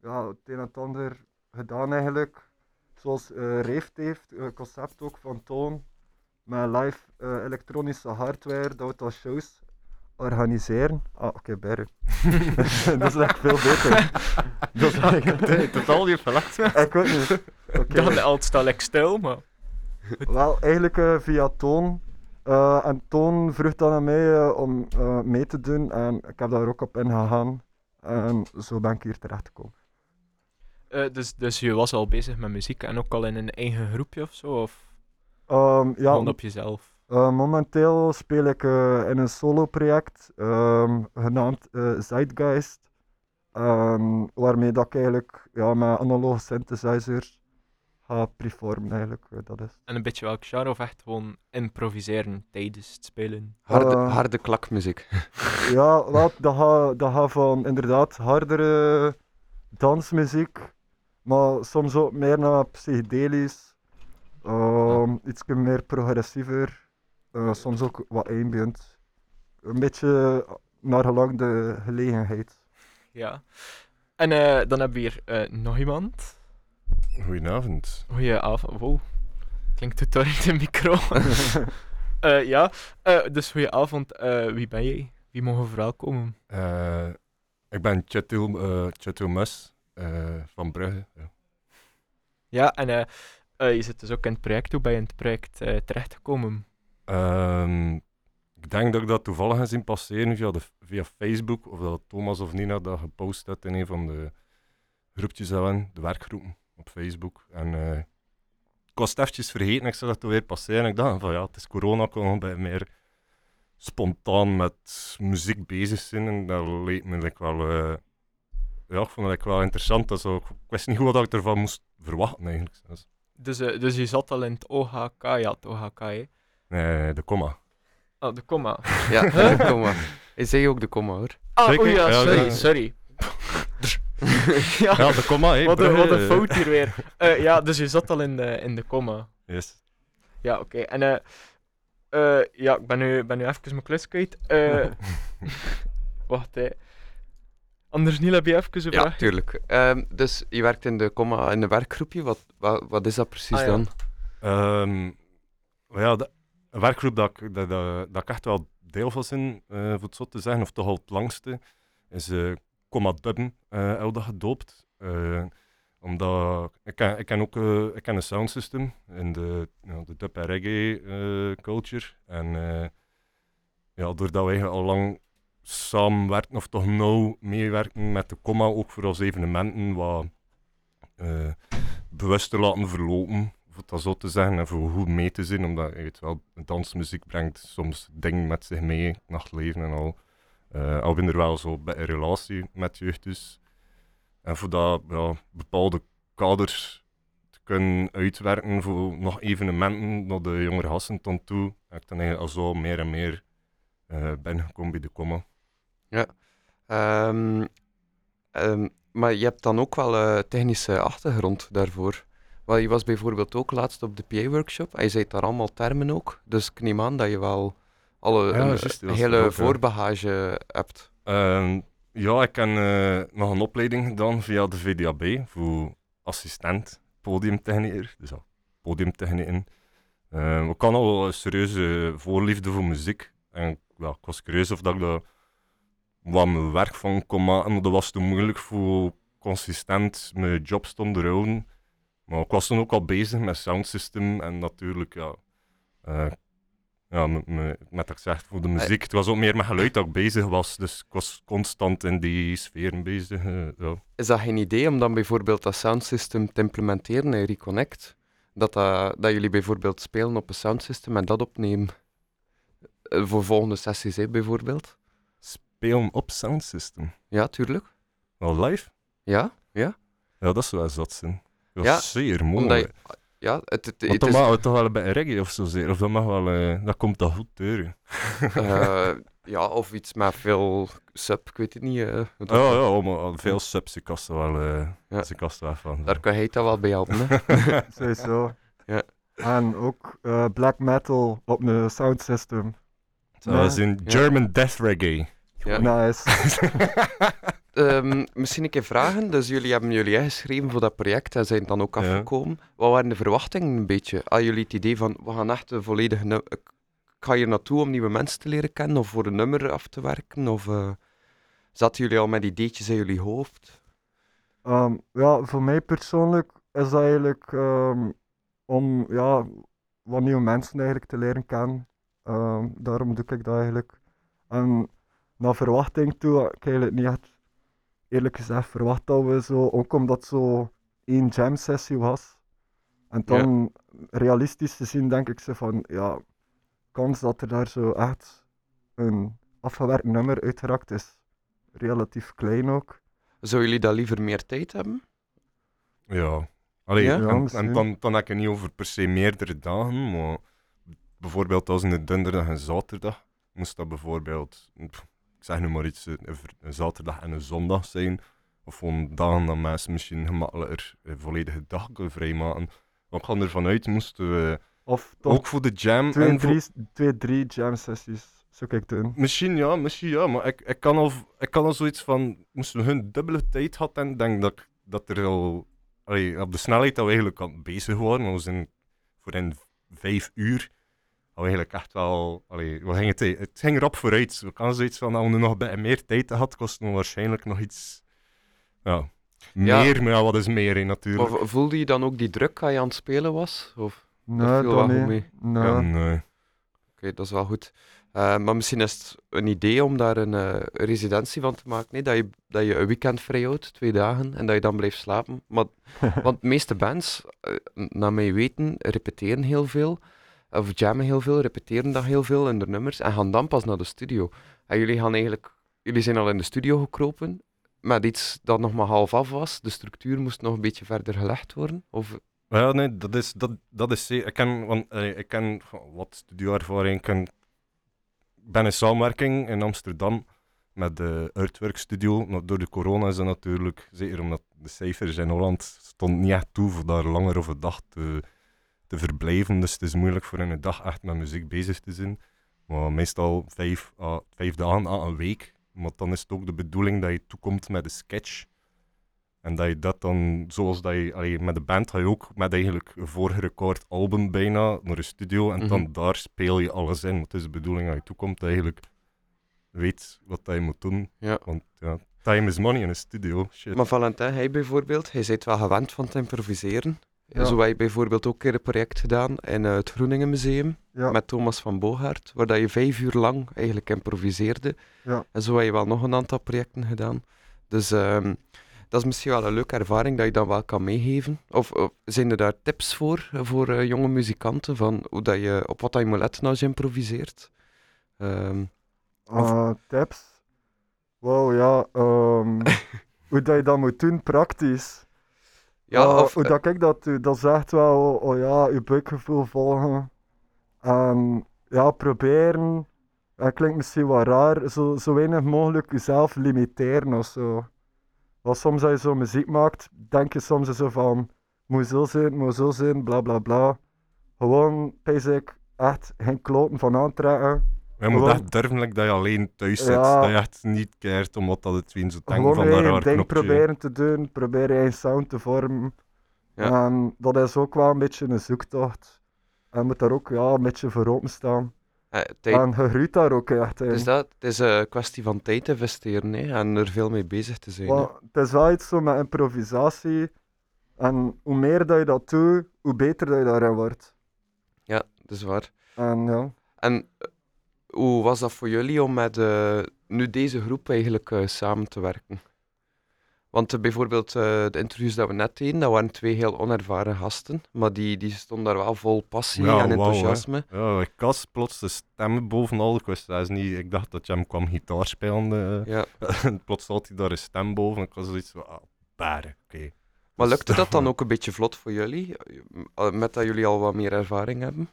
ja, het een en het ander gedaan eigenlijk. Zoals Reeft heeft, een concept ook van Toon, met live elektronische hardware, dat we dan shows organiseren. Ah, oké, Berry. <laughs> dat is echt veel beter. <laughs> dat is eigenlijk... <laughs> Totaal niet verwacht. Ik weet niet. Oké. Dan altijd sta ik stil, maar... Wel, eigenlijk eh, via Toon. Eh, en Toon vroeg dan aan mij eh, om mee te doen en ik heb daar ook op ingegaan. En zo ben ik hier terechtgekomen. Eh, dus, dus je was al bezig met muziek en ook al in een eigen groepje of zo? Of Ehm, ja, gewoon op jezelf? momenteel speel ik in een solo-project ehm, genaamd Zeitgeist. Ehm, waarmee dat ik eigenlijk ja, met analoge synthesizers ga performen eigenlijk. eh, dat is. En een beetje welk genre of echt gewoon improviseren tijdens het spelen? Harde, Eh, harde klakmuziek. <laughs> Ja, wel, dat gaat dat gaat van inderdaad hardere dansmuziek, maar soms ook meer naar psychedelisch, ehm, iets meer progressiever, eh, soms ook wat ambient. Een beetje naar gelang de gelegenheid. Ja. En eh, dan hebben we hier eh, nog iemand. Goedenavond. Goedenavond. Wow. Klinkt het door in de micro. <laughs> Eh, ja, Eh, dus goedenavond. Eh wie ben jij? Wie mogen verwelkomen? Eh, ik ben Chetil, eh Chetil Mus eh, van Brugge. Ja. Ja, en je zit dus ook in het project. Hoe ben je in het project terechtgekomen? Ehm, ik denk dat ik dat toevallig heb zien passeren via, de, via Facebook, of dat Thomas of Nina dat gepost had in een van de groepjes dat we hebben, de werkgroepen op Facebook. En eh, ik was het eventjes vergeten, ik zag dat toen weer passeren. Ik dacht van ja, het is corona, ik bij meer spontaan met muziek bezig zijn. En dat leek me like wel, eh, ja, ik vond het like wel interessant. Dat zo, ik wist niet goed wat ik ervan moest verwachten eigenlijk. Dus, Dus, eh, dus je zat al in het OHK. Ja, het OHK, hè? nee, de comma. Oh, de comma. Ja, de komma. Hij zei ook de komma hoor. Ah, oei, ja, sorry, sorry. <laughs> ja, Ja, de comma, hé. wat, een, wat een fout hier weer. Eh, ja, dus je zat al in de, in de comma. Yes. Ja, oké. En eh, eh, ja, ik ben nu, ben nu even mijn klus kwijt. Eh, <laughs> wacht, hè. Anders Niel, heb je even een Ja, vraag? tuurlijk. Ehm, dus je werkt in de komma in een werkgroepje. Wat, wat, wat is dat precies Ah, ja. dan? Ehm, maar ja, de, een werkgroep dat, ik- dat, dat, dat ik echt wel deel van ben, eh, voor het zo te zeggen, of toch al het langste, is eh Comma Dubben, eh heb dat gedoopt. Eh, omdat ik ken, ik ken ook eh, ik ken een soundsystem in de, de dub en reggae eh, culture. En eh, ja, doordat wij al lang samenwerken, of toch nauw meewerken met de comma, ook voor ons evenementen, wat eh, bewust te laten verlopen, het dat zo te zeggen, en voor goed mee te zijn, omdat je weet wel, dansmuziek brengt soms dingen met zich mee, nachtleven en al. Eh al ben er wel zo bij een relatie met jeugd dus. En voor dat ja, bepaalde kaders te kunnen uitwerken voor nog evenementen naar de jongere gasten tot toe, heb ik dan eigenlijk al zo meer en meer eh ben gekomen bij de comma. Ehm, ehm, maar je hebt dan ook wel eh, technische achtergrond daarvoor. Wel, je was bijvoorbeeld ook laatst op de PA-workshop en je zei daar allemaal termen ook. Dus ik neem aan dat je wel alle, Ja, een, hele ook, ja. voorbagage hebt. Ehm, ja, ik heb eh, nog een opleiding gedaan via de VDAB voor assistent podiumtechnieker. Dus ja, podiumtechnieken. Ehm ik had al een serieuze voorliefde voor muziek. En ja, ik was curieus of dat ik daar wat mijn werk van kon maken. Maar dat was te moeilijk voor consistent mijn job te onderhouden. Maar ik was toen ook al bezig met soundsystem en natuurlijk, ja, eh, ja met, dat ik zeg, voor de muziek. Het was ook meer met geluid dat ik bezig was, dus ik was constant in die sferen bezig. eh, ja. Is dat geen idee om dan bijvoorbeeld dat soundsystem te implementeren in Reconnect? Dat, dat, dat jullie bijvoorbeeld spelen op een soundsystem en dat opnemen eh, voor volgende sessies, hè, bijvoorbeeld? Spelen op soundsystem. Ja, tuurlijk. Wel live? Ja? Ja? Ja, dat is wel zot zijn. Dat is Ja, zeer mooi. Ja, het, het, Want het dan is... het toch wel bij reggae of zo zeer. Of dat mag wel, eh, dat komt dat goed teuren. <laughs> eh, ja, of iets met veel sub, ik weet het niet. eh, wat dat- Ja, ja, maar veel subs, ik kast er wel, eh Ja. ik kast er wel van. Daar kan hij dat wel bij helpen. Hè? <laughs> Sowieso. Ja. En ook eh, black metal op een sound system. Dat is in Ja. German Death Reggae. Ja. Nice. <laughs> Ehm, misschien een keer vragen. Dus jullie hebben jullie ingeschreven voor dat project en zijn dan ook Ja. afgekomen. Wat waren de verwachtingen een beetje? Hadden jullie het idee van, we gaan echt een volledige... Ik ga hier naartoe om nieuwe mensen te leren kennen of voor een nummer af te werken? Of eh, zaten jullie al met ideetjes in jullie hoofd? Ehm, ja, voor mij persoonlijk is dat eigenlijk ehm, om ja, wat nieuwe mensen eigenlijk te leren kennen. Ehm, daarom doe ik dat eigenlijk. En naar verwachting toe had ik eigenlijk niet echt, eerlijk gezegd, verwacht dat we zo, ook omdat het zo één jam sessie was. En dan realistisch te zien, denk ik zo van, ja, kans dat er daar zo echt een afgewerkt nummer uitgeraakt is relatief klein ook. Zouden jullie daar liever meer tijd hebben? Ja. Allee, Ja? En, dan, dan heb ik het niet over per se meerdere dagen, maar bijvoorbeeld als een donderdag en zaterdag, moest dat bijvoorbeeld, pff, zeg nu maar iets, een, een zaterdag en een zondag zijn. Of gewoon dagen dat mensen misschien gemakkelijker een volledige dag kunnen vrijmaken. Want ik ga ervan uit, moesten we Of ook voor de jam twee, en drie, twee, drie jam sessies zou ik doen. Misschien ja, misschien ja, maar ik, ik, kan al, ik kan al zoiets van, moesten we hun dubbele tijd hadden, en denk dat, dat er al, allee, op de snelheid dat we eigenlijk het bezig waren, we zijn voor in vijf uur, eigenlijk echt wel, allee, we gingen het, het ging rap vooruit. We kan zoiets van, als we nog bij meer tijd had, kost het waarschijnlijk nog iets, ja, Ja. meer, maar ja, wat is meer hè, natuurlijk. Of voelde je dan ook die druk als je aan het spelen was? Of? Nee, viel dat niet. mee. Nee. Ja, nee. Oké, dat is wel goed. Eh, maar misschien is het een idee om daar een eh, residentie van te maken. Nee? Dat, je, dat je een weekend vrij houdt, twee dagen, en dat je dan blijft slapen. Maar, <laughs> want de meeste bands, eh, naar mijn weten, repeteren heel veel. Of jammen heel veel, repeteren dat heel veel in de nummers. En gaan dan pas naar de studio. En jullie, gaan eigenlijk, jullie zijn al in de studio gekropen. Met iets dat nog maar half af was. De structuur moest nog een beetje verder gelegd worden. Of, Ja, nee, dat is, dat, dat is zeker. Ik ken, want, eh, ik ken wat studioervaring. Ik ben in samenwerking in Amsterdam met de Earthwork Studio. Door de corona is dat natuurlijk, zeker omdat de cijfers in Holland stond niet echt toe voor daar langer een dag te, te verblijven. Dus het is moeilijk voor in een dag echt met muziek bezig te zijn. Maar meestal vijf, à vijf dagen à een week. Maar dan is het ook de bedoeling dat je toekomt met een sketch. En dat je dat dan, zoals dat je, allee, met de band ga je ook met eigenlijk een voorgerecord album bijna naar de studio en dan Mhm. daar speel je alles in. Want het is de bedoeling dat je toekomt dat je eigenlijk weet wat dat je moet doen. Ja. Want ja, time is money in een studio. Shit. Maar Valentin, hij bijvoorbeeld, hij bent wel gewend van te improviseren. Ja. Zo heb je bijvoorbeeld ook een keer een project gedaan in eh, het Groeningen Museum Ja. met Thomas van Bogaert, waar dat je vijf uur lang eigenlijk improviseerde. Ja. En zo heb je wel nog een aantal projecten gedaan. Dus ehm, dat is misschien wel een leuke ervaring dat je dan wel kan meegeven. Of, of zijn er daar tips voor, voor eh, jonge muzikanten, van hoe dat je, op wat dat je moet letten als je improviseert? Of- Eh, tips? Wow, ja. ehm, <laughs> hoe dat je dat moet doen, praktisch. Ja, Eh, of, hoe dat ik dat doe, dat is echt wel, oh, ja, je buikgevoel volgen. En ja, proberen. Dat klinkt misschien wat raar, zo, zo weinig mogelijk jezelf limiteren of zo. Want soms als je zo muziek maakt, denk je soms zo van, moet zo zijn, moet zo zijn, bla bla bla. Gewoon, basic, echt geen kloten van aantrekken. Je moet echt durven like, dat je alleen thuis zit. Ja. Dat je echt niet keert omdat dat het wie zo Gewoon van je dat raar ding knopje. proberen te doen, proberen je sound te vormen. Ja. En dat is ook wel een beetje een zoektocht. En je moet daar ook ja, een beetje voor openstaan. eh, tijd, En je groeit daar ook echt in. het is, dat, het is een kwestie van tijd investeren hè, en er veel mee bezig te zijn. Maar het is wel iets zo met improvisatie. En hoe meer dat je dat doet, hoe beter dat je daarin wordt. Ja, dat is waar. En ja, En eh, hoe was dat voor jullie om met eh, nu deze groep eigenlijk eh, samen te werken? Want eh, bijvoorbeeld eh, de interviews dat we net deden, dat waren twee heel onervaren gasten, maar die, die stonden daar wel vol passie Ja, en enthousiasme. Ja, ik was plots de stemmen bovenal. Ik wist dat niet. Ik dacht dat Jam kwam gitaar spelen. eh. Ja, En <laughs> plots had hij daar een stem boven. Ik was zoiets van, ah. Oké. Maar Dus lukte dat dan <laughs> ook een beetje vlot voor jullie? Met dat jullie al wat meer ervaring hebben?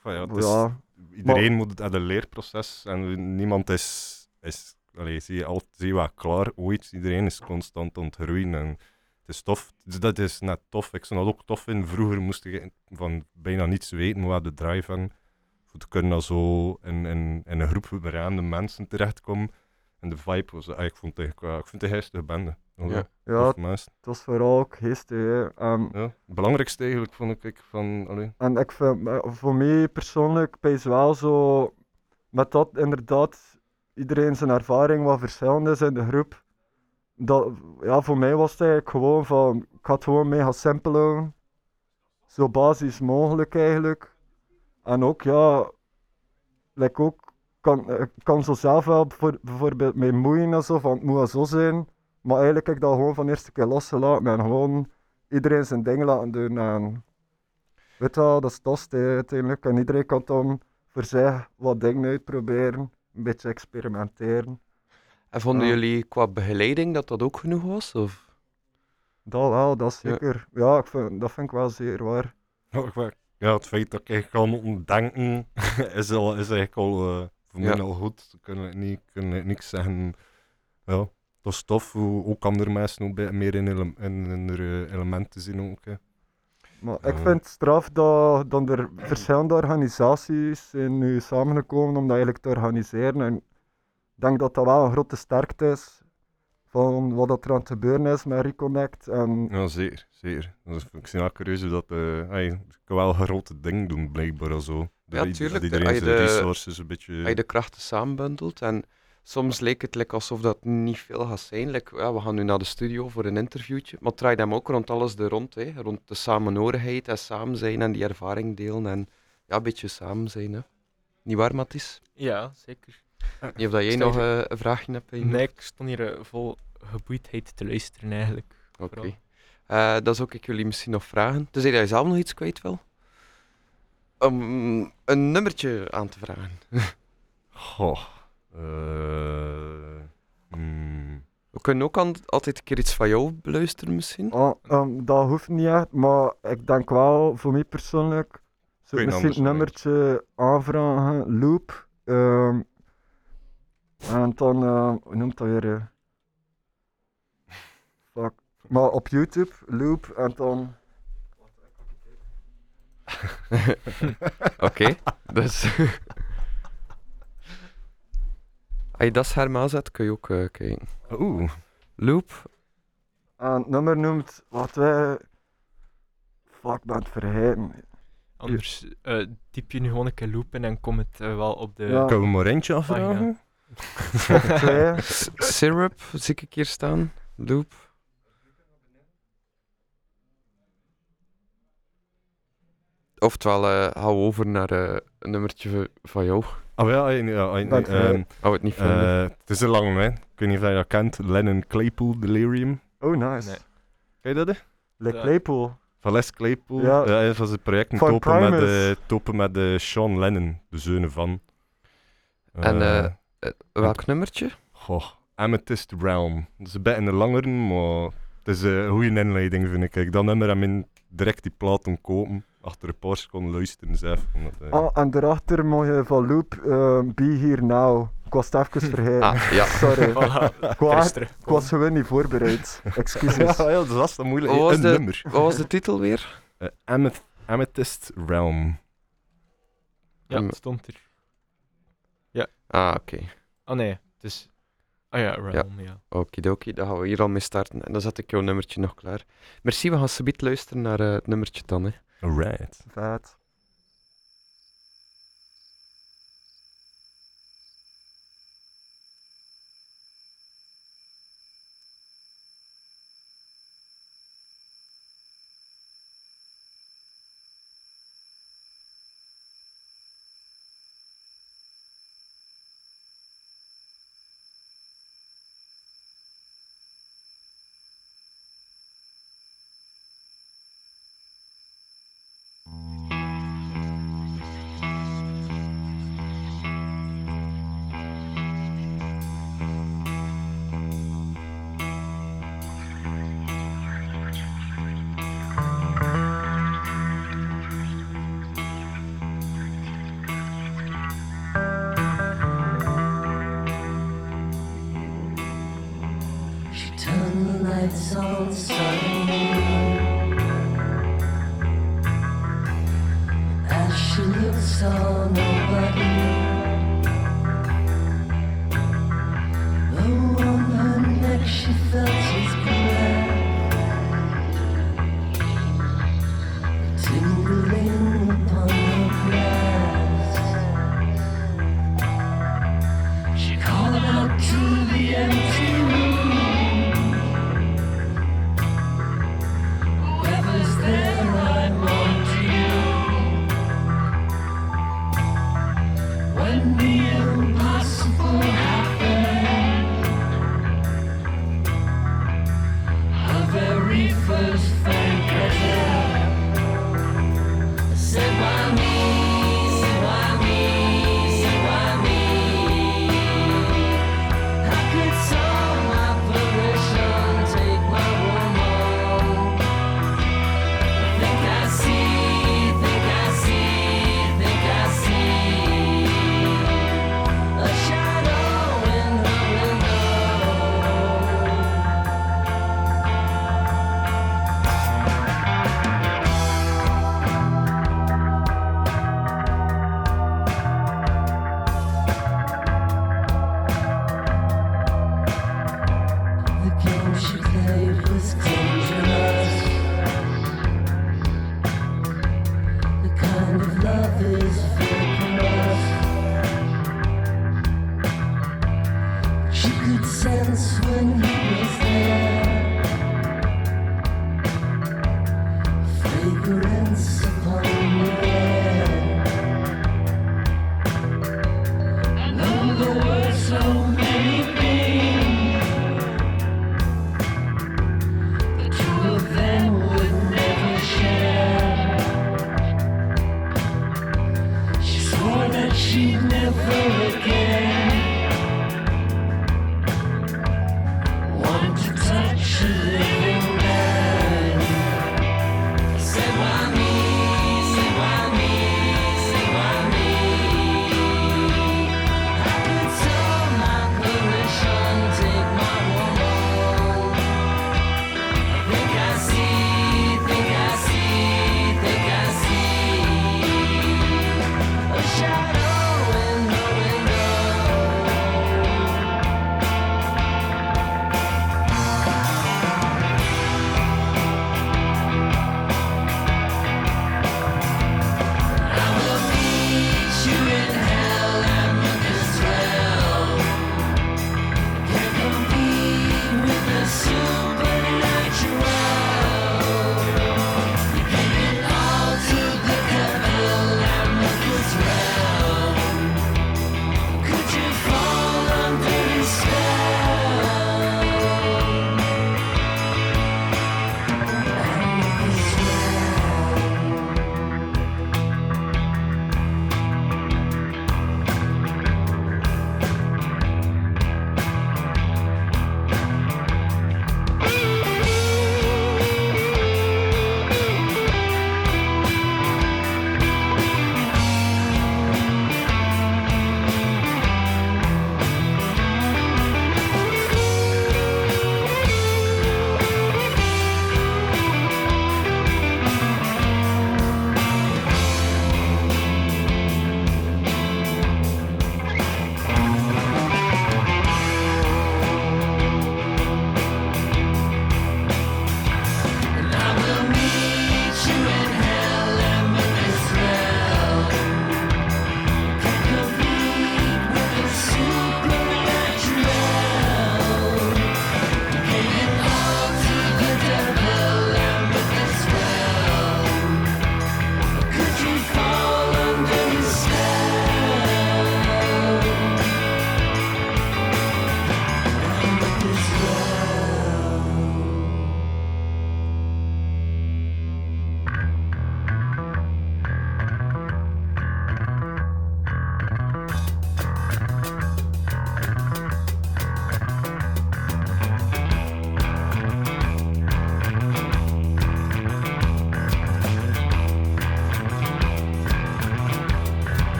Van ja, het is- Ja, iedereen moet het een leerproces en niemand is, is allee, zie je, al, zie je klaar ooit. Iedereen is constant aan het groeien en het is tof. Dus dat is net tof. Ik vond dat ook tof in. Vroeger moest je van bijna niets weten, maar de drive hebben. Voor te kunnen zo in, in, in een groep random mensen terechtkomen. En de vibe was, ah, ik vond het wel- ik vind het een geestige bende. Ja. Het was vooral ook geestig. En, Ja. Het belangrijkste eigenlijk vond ik van, allee, en ik vind, eh, voor mij persoonlijk, is wel zo, met dat inderdaad iedereen zijn ervaring wat verschillend is in de groep. Dat, ja, voor mij was het eigenlijk gewoon van, ik had gewoon mega simpel houden. Zo basis mogelijk eigenlijk. En ook, ja, like ook, kan, ik kan zo zelf wel voor, bijvoorbeeld mee moeien en zo, van het moet wel zo zijn. Maar eigenlijk heb ik dat gewoon van de eerste keer losgelaten en gewoon iedereen zijn ding laten doen. En weet je wel, dat is tost uiteindelijk. En iedereen kan dan voor zich wat dingen uitproberen, een beetje experimenteren. En vonden Ja. jullie qua begeleiding dat dat ook genoeg was? Of? Dat wel, dat Ja. zeker. Ja, ik vind, dat vind ik wel zeer waar. Ja, het feit dat ik eigenlijk al moet denken <laughs> is, al, is eigenlijk al eh, voor Ja. mij al goed. Ik kan ik niet, kan ik niks zeggen. Ja, dat is tof. Hoe ook andere mensen ook bij- meer in, ele- in, in de elementen zien ook. Hè. Maar ik vind het straf dat, dat er verschillende organisaties zijn nu samengekomen om dat eigenlijk te organiseren. En ik denk dat dat wel een grote sterkte is van wat dat er aan het gebeuren is met Reconnect. En Ja, zeker. zeker. Dus ik zie wel curieus dat eh hey, kan wel grote dingen doen, blijkbaar. al Zo. Dat Ja, i- tuurlijk. Dat iedereen Als je zijn de- resources een beetje... Als je de krachten samenbundelt. En soms leek het like, alsof dat niet veel gaat zijn. Like, ja, we gaan nu naar de studio voor een interviewtje. Maar het draait hem ook rond alles er rond. Hè. Rond de samenhorigheid en samen zijn en die ervaring delen. En ja, een beetje samen zijn. Hè. Niet waar, Matthis? Ja, zeker. Niet of dat jij Stel nog je- eh, een vraagje hebt? Nee, ik stond hier eh, vol geboeidheid te luisteren eigenlijk. Oké. vooral. Eh, dan zou ik jullie misschien nog vragen. Tenzij dat je zelf nog iets kwijt wil. Om een nummertje aan te vragen. <laughs> Goh. Eh, hmm. We kunnen ook an- altijd een keer iets van jou beluisteren misschien. ah, ehm, dat hoeft niet echt, maar ik denk wel, voor mij persoonlijk, zou ik misschien nummertje aanvragen, Loop. ehm, en dan, eh, hoe noemt dat weer? eh? Fuck. Maar op YouTube, Loop, en dan... <laughs> Oké, dus... <laughs> Als je dat scherm zet, kun je ook eh, kijken. Oeh. Loop. En het nummer noemt, wat wij... Ben het vergeten. Anders eh typ je nu gewoon een keer loopen en kom het eh, wel op de... Ja. Kunnen we maar eentje afvragen? Twee. <laughs> Syrup, zie ik hier staan. Loop. Oftewel, eh hou over naar eh, een nummertje van jou. Ah ja, ja, ja, ja, ehm, Hou het niet van. eh, het is een lange, hè. Ik weet niet of je dat kent. Lennon Claypool Delirium. Oh, nice. Nee. Ken je dat? hè? Ja. Claypool. Van Les Claypool. Ja. Ja, ja van zijn project Van topen met, de, topen met de Sean Lennon, de zoon van. En, Eh, eh, Eh, welk nummertje? Goh, Amethyst Realm. Dat is een beetje een langere, maar het is een goede inleiding, vind ik. Kijk, dat nummer hem in direct die plaat doen kopen. Achter een paar seconden luisteren zelf. omdat, eh, Ah, en daarachter mag je van Loop eh, Be Here Now. Ik was het even vergeten. Ah, ja. Sorry. <laughs> Voilà, Ik was, ik was gewoon niet voorbereid. Excuses. <laughs> ja, ja, dat is dan moeilijk. Wat was een de- nummer. Wat was de titel weer? <laughs> Eh, Ameth- Amethyst Realm. Ja, het stond er. Ah, oké. Oh nee, het is... Ah ja, Realm, ja. Okidoki, dan gaan we hier al mee starten. En dan zet ik jouw nummertje nog klaar. Merci, we gaan subiet luisteren naar eh, het nummertje dan. Hè. Alright. Vet.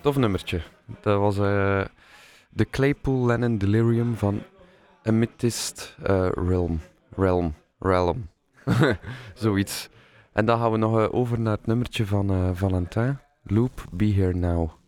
Tof nummertje. Dat was eh, de Claypool Lennon Delirium van Amethyst eh, Realm. Realm. Realm. <laughs> Zoiets. En dan gaan we nog eh, over naar het nummertje van eh, Valentin. Loop, Be Here Now.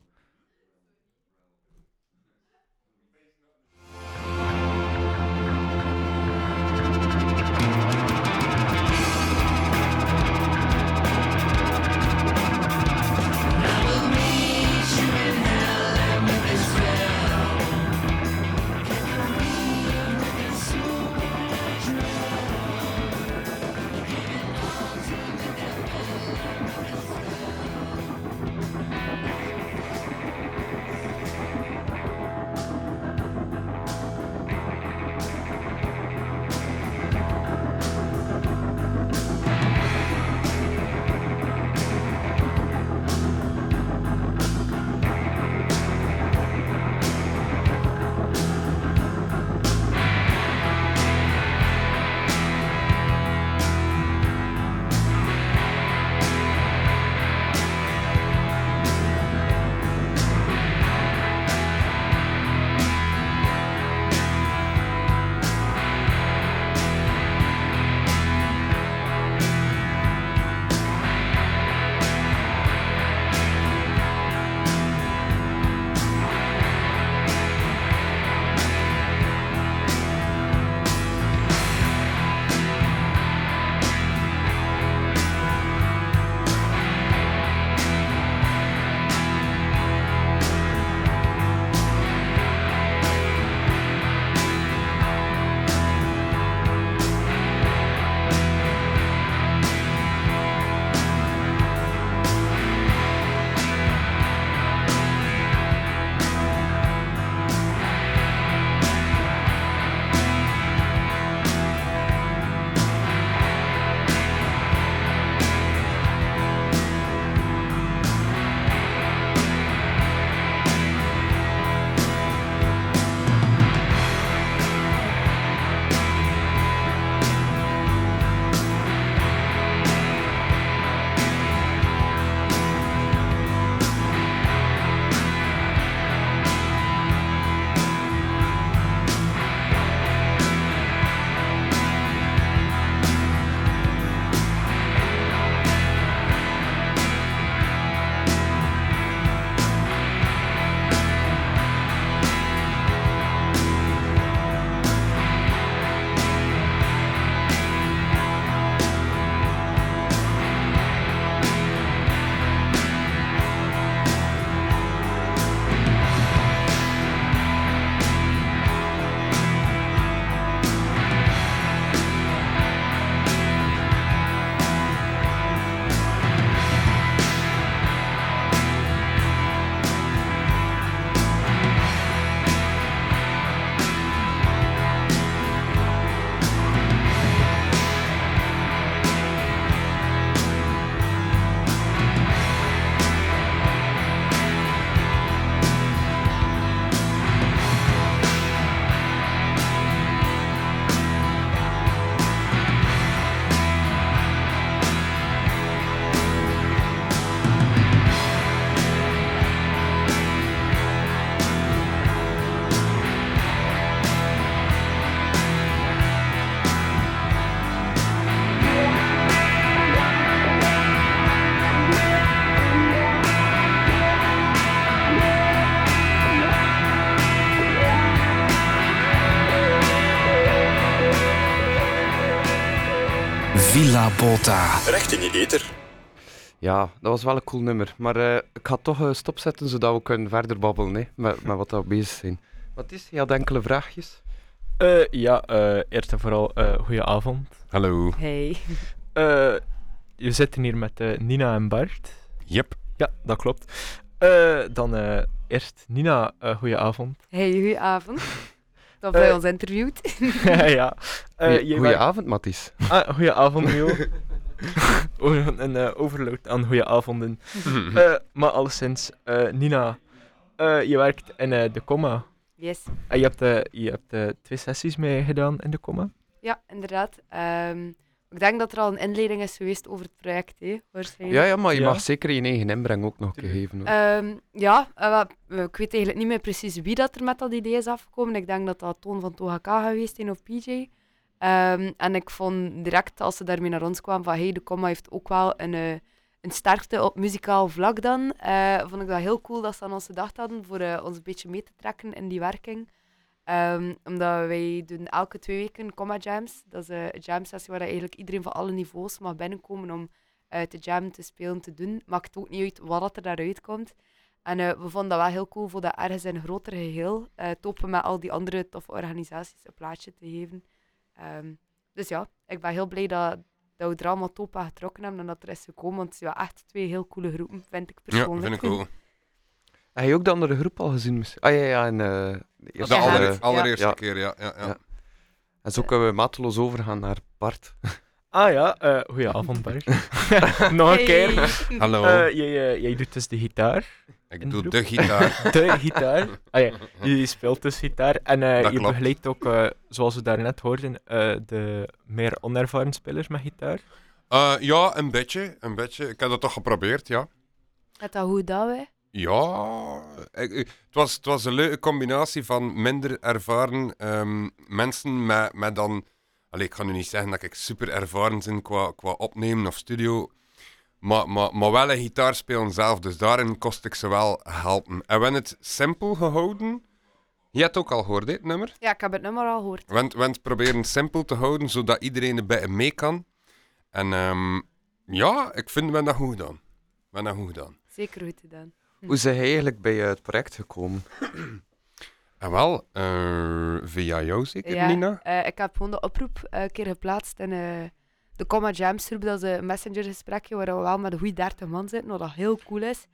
Recht in je eter. Ja, dat was wel een cool nummer. Maar eh, ik ga toch eh, stopzetten zodat we kunnen verder babbelen hè, met, met wat we bezig zijn. Wat is? Je had enkele vraagjes? Eh, ja, eh, eerst en vooral uh, goedenavond. Hallo. Hey. Eh, we zitten hier met eh, Nina en Bart. Yep. Ja, dat klopt. Eh, dan eh, eerst Nina, uh, goedenavond. Hey, goedenavond. Dat bij ons interviewt. <laughs> ja. Uh, goedenavond, Matties. Ah, goedenavond, Mio. <laughs> <laughs> een uh, overload aan goede avonden. uh, maar alleszins, uh, Nina, je werkt in de comma. Yes. En je hebt, je hebt twee sessies mee gedaan in de comma? Ja, inderdaad. Um, Ik denk dat er al een inleiding is geweest over het project, hè, waarschijnlijk. Ja, ja, maar je Ja. mag zeker je eigen inbreng ook nog een keer geven. hoor. Ehm, ja, eh, eh, ik weet eigenlijk niet meer precies wie dat er met dat idee is afgekomen. Ik denk dat dat Toon van Tohaka geweest is of PJ. Ehm, en ik vond direct als ze daarmee naar ons kwamen van hey, de comma heeft ook wel een, eh, een sterkte op muzikaal vlak dan. eh, vond ik dat heel cool dat ze aan ons gedacht hadden voor eh, ons een beetje mee te trekken in die werking. Ehm, omdat wij doen elke twee weken comma jams. Dat is een jam sessie waar eigenlijk iedereen van alle niveaus mag binnenkomen om eh, te jammen, te spelen, te doen. Maakt ook niet uit wat er daaruit komt. En eh, we vonden dat wel heel cool voor dat ergens in een groter geheel eh toppen met al die andere toffe organisaties een plaatje te geven. Ehm, dus ja, ik ben heel blij dat, dat we er allemaal top aan getrokken hebben en dat er is gekomen. Want het zijn echt twee heel coole groepen, vind ik Ja, persoonlijk. vind ik ook. Heb je ook de andere groep al gezien? misschien? Ah ja, ja, en, eh, de eerste, De aller- eh, allereerste ja. keer, ja. ja, ja. Ja. En zo kunnen we mateloos overgaan naar Bart. <laughs> Ah ja, eh goedenavond Bart. <laughs> Nog een keer. Hallo. Eh, jij, eh, jij doet dus de gitaar. ik doe de gitaar. <laughs> De gitaar. Ah ja, je speelt dus gitaar. En eh, Dat je klopt. begeleidt ook, eh, zoals we daarnet hoorden, eh, de meer onervaren spelers met gitaar. Eh, ja, een beetje, een beetje. Ik heb dat toch geprobeerd, ja. Net dat goed dat wij. Ja, het, was, het was een leuke combinatie van minder ervaren ehm, mensen met, met dan... Allee, ik ga nu niet zeggen dat ik super ervaren ben qua, qua opnemen of studio, maar, maar, maar wel een gitaar spelen zelf, dus daarin kost ik ze wel helpen. En we hebben het simpel gehouden. Je hebt ook al gehoord, het nummer? Ja, ik heb het nummer al gehoord. We hebben het proberen simpel te houden, zodat iedereen erbij mee kan. En ehm, ja, ik vind we dat goed gedaan. We hebben dat goed gedaan. Zeker goed gedaan. Hoe is hij eigenlijk bij eh, het project gekomen? En wel, eh, via jou zeker, Ja, Nina? eh, ik heb gewoon de oproep eh, een keer geplaatst in eh, de Comma Jams groep. Dat is een messengergesprekje waar we wel met een goede 30 man zitten, wat dat heel cool is.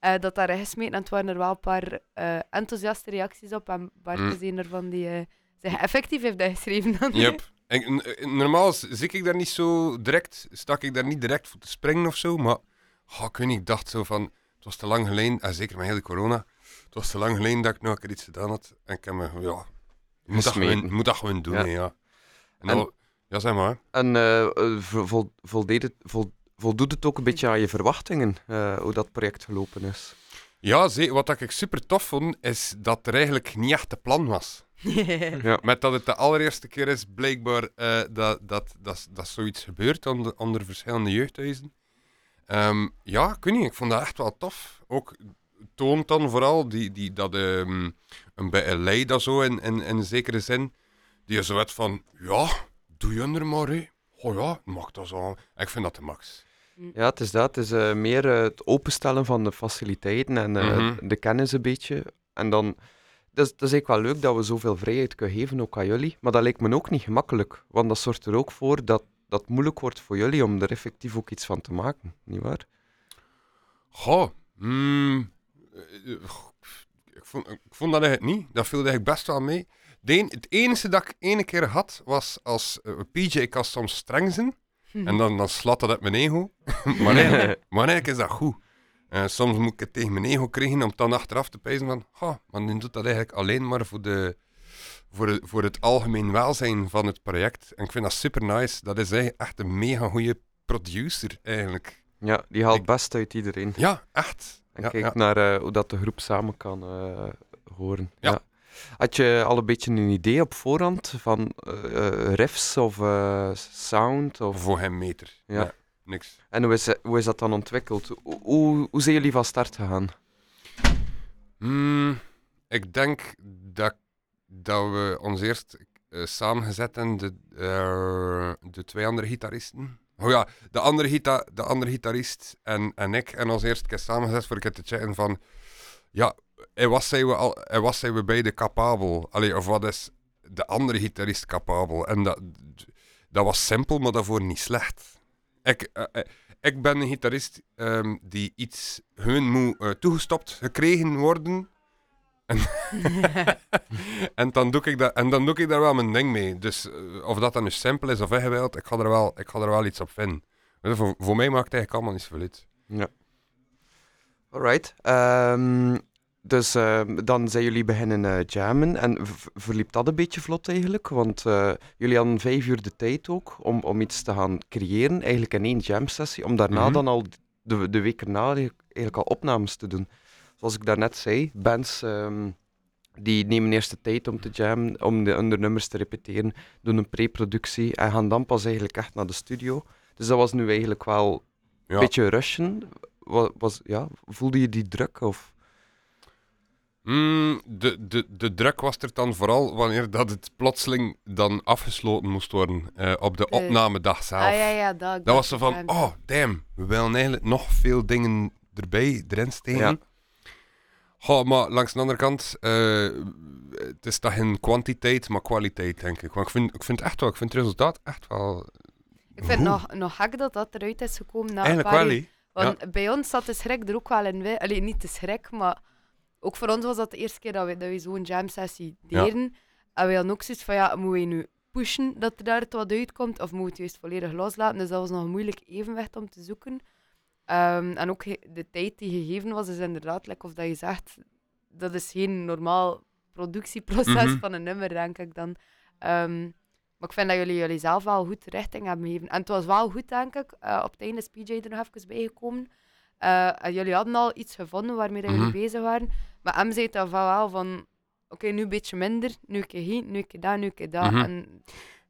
Eh, dat daar gesmeten en het waren er wel een paar eh, enthousiaste reacties op. En Bart Mm. is een ervan die zich effectief heeft geschreven. Dan. Yep. <laughs> En, normaal z- zie ik daar niet zo direct, stak ik daar niet direct voor te springen of zo, maar oh, ik weet niet, ik dacht zo van, het was te lang geleden, en zeker met heel de corona, het was te lang geleden dat ik nog een keer iets gedaan had. En ik heb me, ja, je moet dat gewoon, moet dat gewoon doen, Ja. En En- dan- ja, zeg maar. En vol, voldeed het, vol, voldoet het ook een beetje aan je verwachtingen, eh, hoe dat project gelopen is? Ja, wat ik super tof vond, is dat er eigenlijk niet echt een plan was. <laughs> Ja. Met dat het de allereerste keer is, blijkbaar, eh, dat, dat, dat, dat zoiets gebeurt onder, onder verschillende jeugdhuizen. Ehm, ja, ik weet niet, ik vond dat echt wel tof. Ook toont dan vooral die, die, dat ehm, een beetje lei dat zo in, in, in zekere zin. Die is zo van, ja, doe je er maar, hè. Oh ja, mag dat zo. Ik vind dat de max. Ja, het is dat. Het is eh, meer eh, het openstellen van de faciliteiten en eh, Mhm. de kennis een beetje. En dan, dat is, dat is eigenlijk wel leuk dat we zoveel vrijheid kunnen geven, ook aan jullie. Maar dat lijkt me ook niet gemakkelijk, want dat zorgt er ook voor dat dat het moeilijk wordt voor jullie om er effectief ook iets van te maken, nietwaar? Goh, mm, ik, vond, ik vond dat eigenlijk niet. Dat viel eigenlijk best wel mee. De het enige dat ik ene keer had, was als eh, PJ, ik kan soms streng zijn. En dan, dan slat dat uit mijn ego. <laughs> maar, eigenlijk, <laughs> maar eigenlijk is dat goed. Eh, soms moet ik het tegen mijn ego krijgen om dan achteraf te pijzen van... Goh, maar nu doet dat eigenlijk alleen maar voor, de, voor, de, voor het algemeen welzijn van het project. En ik vind dat super nice. Dat is echt een mega goede producer, eigenlijk. Ja, die haalt best uit iedereen. Ja, echt. En Ja, kijk ja. naar eh, hoe dat de groep samen kan eh, horen. Ja. Had je al een beetje een idee op voorhand van eh, riffs of sound? Of... Voor hem meter. Ja. Nee, niks. En hoe is, hoe is dat dan ontwikkeld? Hoe, hoe, hoe zijn jullie van start gegaan? Hmm, ik denk dat, dat we ons eerst eh, samengezet hebben, de, eh, de twee andere gitaristen. Oh ja, de andere, gita de andere gitarist en, en ik en ons eerst keer samengezet voor een keer te checken van... Ja, en wat zijn we, al, en wat zijn we beide capabel? Allee, of wat is de andere gitarist capabel? En dat, dat was simpel, maar daarvoor niet slecht. Ik, eh, ik ben een gitarist ehm, die iets hun moet toegestopt gekregen worden. En, <laughs> en, dan doe ik dat, en dan doe ik daar wel mijn ding mee. Dus eh, of dat dan nu simpel is of ingewikkeld, ik ga er wel, ik ga er wel iets op vinden. Dus voor, voor mij maakt het eigenlijk allemaal niet zoveel uit. Ja. Alright. Ehm, Dus ehm, dan zijn jullie beginnen eh, jammen en verliep dat een beetje vlot eigenlijk? Want eh, jullie hadden vijf uur de tijd ook om, om iets te gaan creëren, eigenlijk in één jam-sessie, om daarna Mhm. dan al de, de week erna eigenlijk al opnames te doen. Zoals ik daarnet zei, bands ehm, die nemen eerst de tijd om te jammen, om de under nummers te repeteren, doen een pre-productie en gaan dan pas eigenlijk echt naar de studio. Dus dat was nu eigenlijk wel Ja. een beetje rushen. Was, was, ja, voelde je die druk? Of? Mm, de, de, de druk was er dan vooral wanneer dat het plotseling dan afgesloten moest worden eh, op de Eh, opnamedag zelf. Ah ja, ja, dat. Dat was zo van, oh damn, we willen eigenlijk nog veel dingen erbij, erin steken. Ja. Goh, maar langs de andere kant, eh, het is toch geen kwantiteit, maar kwaliteit, denk ik. Want ik vind, ik vind echt wel, ik vind het resultaat echt wel... Ik vind goed. nog, nog gek dat dat eruit is gekomen na Eigenlijk een paar wel? Want bij ons zat de schrik er ook wel in. wij- Allee, niet de schrik, maar ook voor ons was dat de eerste keer dat we, dat we zo'n jam sessie Ja. deden. En we hadden ook zoiets van, ja, moeten we nu pushen dat er daar het wat uitkomt, of moeten we het juist volledig loslaten? Dus dat was nog een moeilijk evenwicht om te zoeken. Ehm, en ook de tijd die gegeven was, is inderdaad, like of dat je zegt, dat is geen normaal productieproces Mhm. van een nummer, denk ik dan. Ehm, maar ik vind dat jullie jullie zelf wel goed richting hebben gegeven. En het was wel goed, denk ik. Eh, op het einde is PJ er nog even bijgekomen. Eh, en jullie hadden al iets gevonden waarmee jullie Mhm. bezig waren. Maar hem zei dan van wel van... Oké, nu een beetje minder. Nu een keer hier, nu een keer daar, nu een keer daar. Mhm. En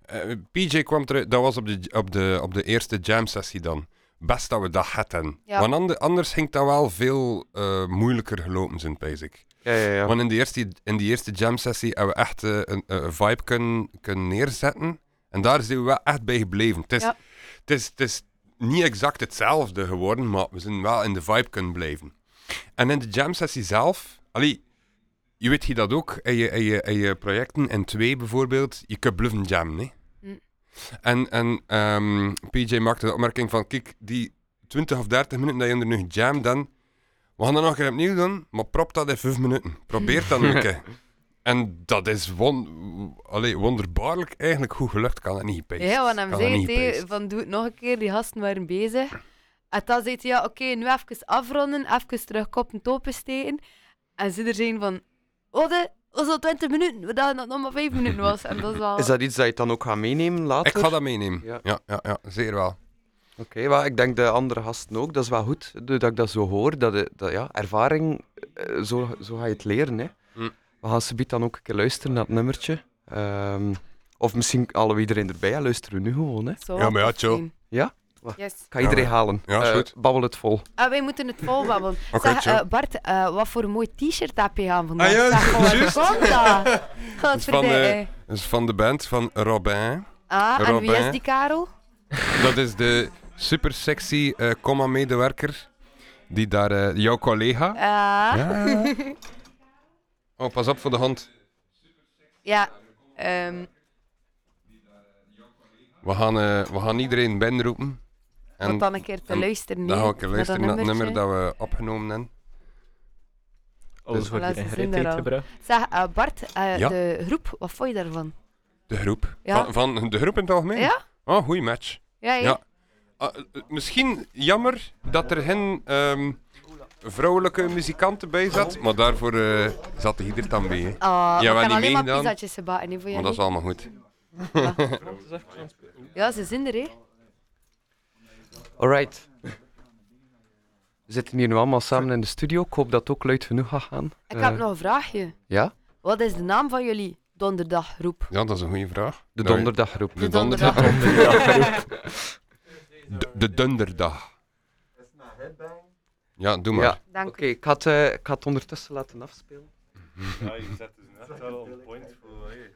Eh, PJ kwam eruit, dat was op de, op de, op de eerste jam sessie dan. Best dat we dat hadden. Ja. Want ande- anders ging dat wel veel eh, moeilijker gelopen zijn, basic. Ja, ja, ja. Want in die eerste, in die eerste jam sessie hebben we echt eh, een, een vibe kunnen, kunnen neerzetten. En daar zijn we wel echt bij gebleven. Het is, Ja. het is, het is niet exact hetzelfde geworden, maar we zijn wel in de vibe kunnen blijven. En in de jam sessie zelf, allee, je weet je dat ook, in je, in je, in je projecten, in twee bijvoorbeeld, je kunt bluffen jammen. Hè? En, en ehm, PJ maakte de opmerking van, kijk, die 20 of 30 minuten dat je er nu jam, dan, we gaan dat nog een keer opnieuw doen, maar prop dat in 5 minuten. Probeer dat een <laughs> keer. En dat is won allee, wonderbaarlijk eigenlijk goed gelukt, kan het niet gepijst. ja, want hem zei dat het, van doe het nog een keer. Die gasten waren bezig. En dan zei hij, ja, oké, nu even afronden. Even terug kop en topen steken. En ze er zijn van... Oh, de, was al 20 minuten. We dachten dat het nog maar 5 minuten was. En dat is al... Is dat iets dat je dan ook gaat meenemen later? Ik ga dat meenemen. Ja. Ja, ja, ja, zeer wel. Oké, ik denk de andere gasten ook. Dat is wel goed dat ik dat zo hoor. Dat, dat, ja, ervaring, eh, zo, zo ga je het leren. Hè. Mm. We gaan subiet dan ook een keer luisteren naar het nummertje. Ehm, of misschien alle iedereen erbij. Ja, luisteren we nu gewoon. Hè. Ja, maar ja, chill. zijn. Ja? Yes. Ik ga iedereen Ja, halen. ja, is Eh, goed. babbel het vol. Ah, wij moeten het. <laughs> Oké, zeg, chill. eh, Bart, eh, wat voor een mooi t-shirt heb je aan vandaag? Ah, ja, zeg, <laughs> van waar juist. komt dat? <laughs> Dat is van, Godverdikke. dat is van de band van Robin. Ah, en wie is Robin. die Karel? Dat is de super sexy eh comma-medewerker. Die daar, eh, jouw collega. Ah. Ja. Oh, pas op voor de hond. Ja, ehm, We gaan, eh, we gaan iedereen binnenroepen. Wat dan een keer te en luisteren, Dan ga ik luisteren dat naar het nummer dat we opgenomen hebben. Alles Dus- wordt Voilà, hier in er gereedheid gebracht. Zeg, eh, Bart, eh, Ja? de groep, wat vond je daarvan? De groep. Ja. Van, van de groep in het algemeen? Ja? Oh, goeie match. Ja, ja. Ja. Ah, eh, misschien jammer dat er geen ehm, vrouwelijke muzikanten bij zat, maar daarvoor eh, zat hij er dan bij. hè. Ah, ja, we niet alleen maar pizzatjes voor maar dat is allemaal goed. Ja, <laughs> <laughs> ze zijn er, hè. Alright. We zitten hier nu allemaal samen in de studio. Ik hoop dat het ook luid genoeg gaat gaan. Ik Eh, heb nog een vraagje. Ja? Wat is de naam van jullie donderdaggroep? Ja, dat is een goede vraag. De Nou, donderdaggroep. De De donderdag. De, <laughs> de donderdag. Ja, doe maar. Ja, Dank oké. ik, ga het, eh, ik ga het ondertussen laten afspelen. Ja, je zet dus net wel on point voor hey,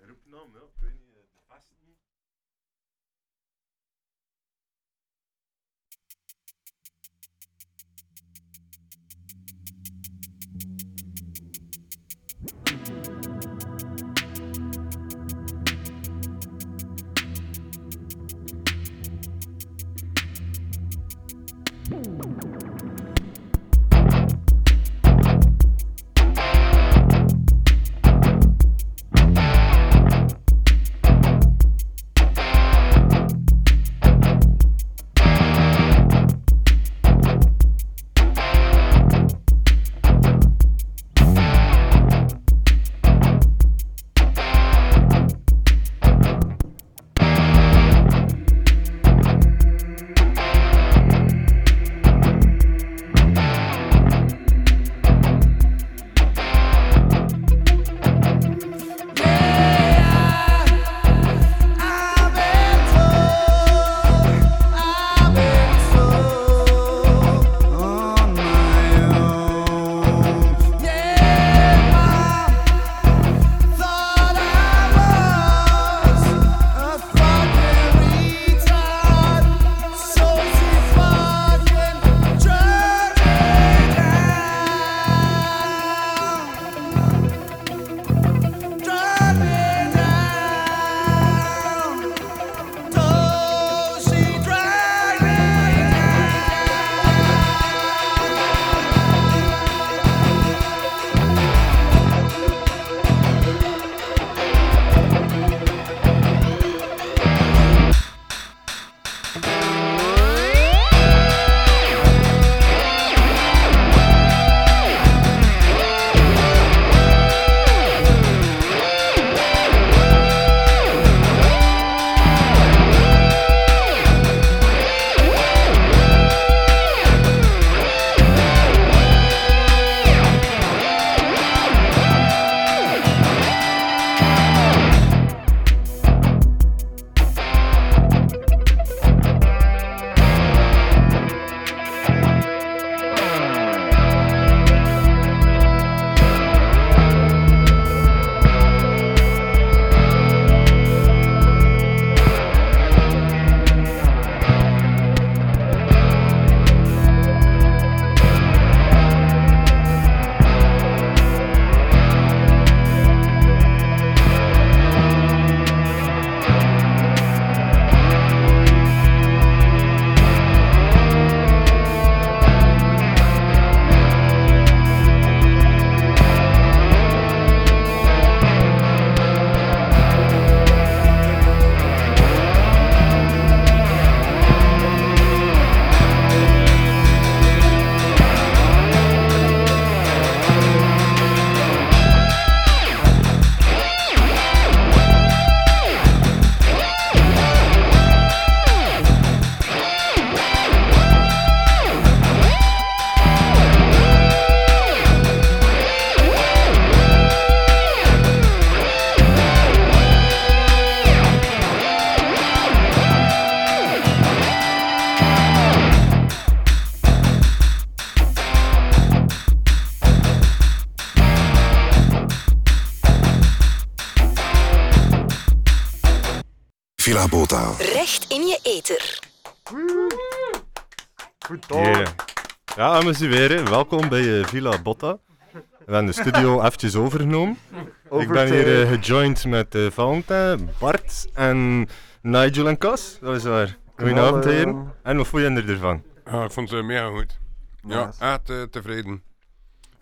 Zijn weer. hè. Welkom bij eh, Villa Botta. We hebben de studio <laughs> eventjes overgenomen. Ik ben hier gejoind met eh Valentin, Bart en Nigel en Cas. Dat is waar. Goedenavond, heren. En wat vond je ervan? Ja, ik vond ze mega goed. Ja, Nice. echt eh, tevreden.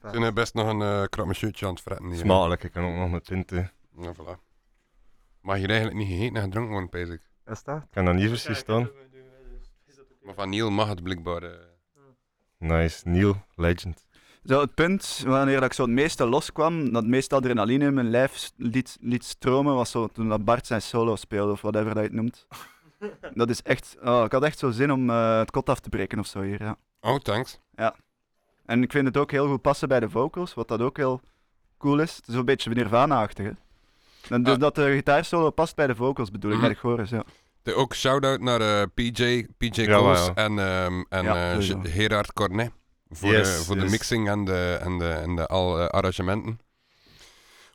Ze zijn best nog een uh, krap aan het fretten hier. Smakelijk, ik kan ook nog een tinten. Ja, voilà. Mag hier eigenlijk niet gegeten en gedronken worden, pijs ik. Is dat? Ik kan dat niet precies staan. Maar van Niel mag het blijkbaar. Nice, Neil, legend. Zo, het punt wanneer dat ik zo het meeste loskwam, dat het meeste adrenaline in mijn lijf liet, liet stromen, was zo toen dat Bart zijn solo speelde, of whatever dat je het noemt. <laughs> Dat is echt... Oh, ik had echt zo zin om eh, het kot af te breken of zo hier, ja. Oh, thanks. Ja. En ik vind het ook heel goed passen bij de vocals, wat dat ook heel cool is. Het is een beetje Nirvana-achtig, hè. En dus Ah. dat de gitaarsolo past bij de vocals, bedoel ik, Mhm. bij de chorus, ja. Ook shout-out naar eh, uh, PJ, PJ Coles en, um, en ja, eh, Gerard Cornet. Voor, de, voor de mixing en de, en de, en de al, eh, arrangementen.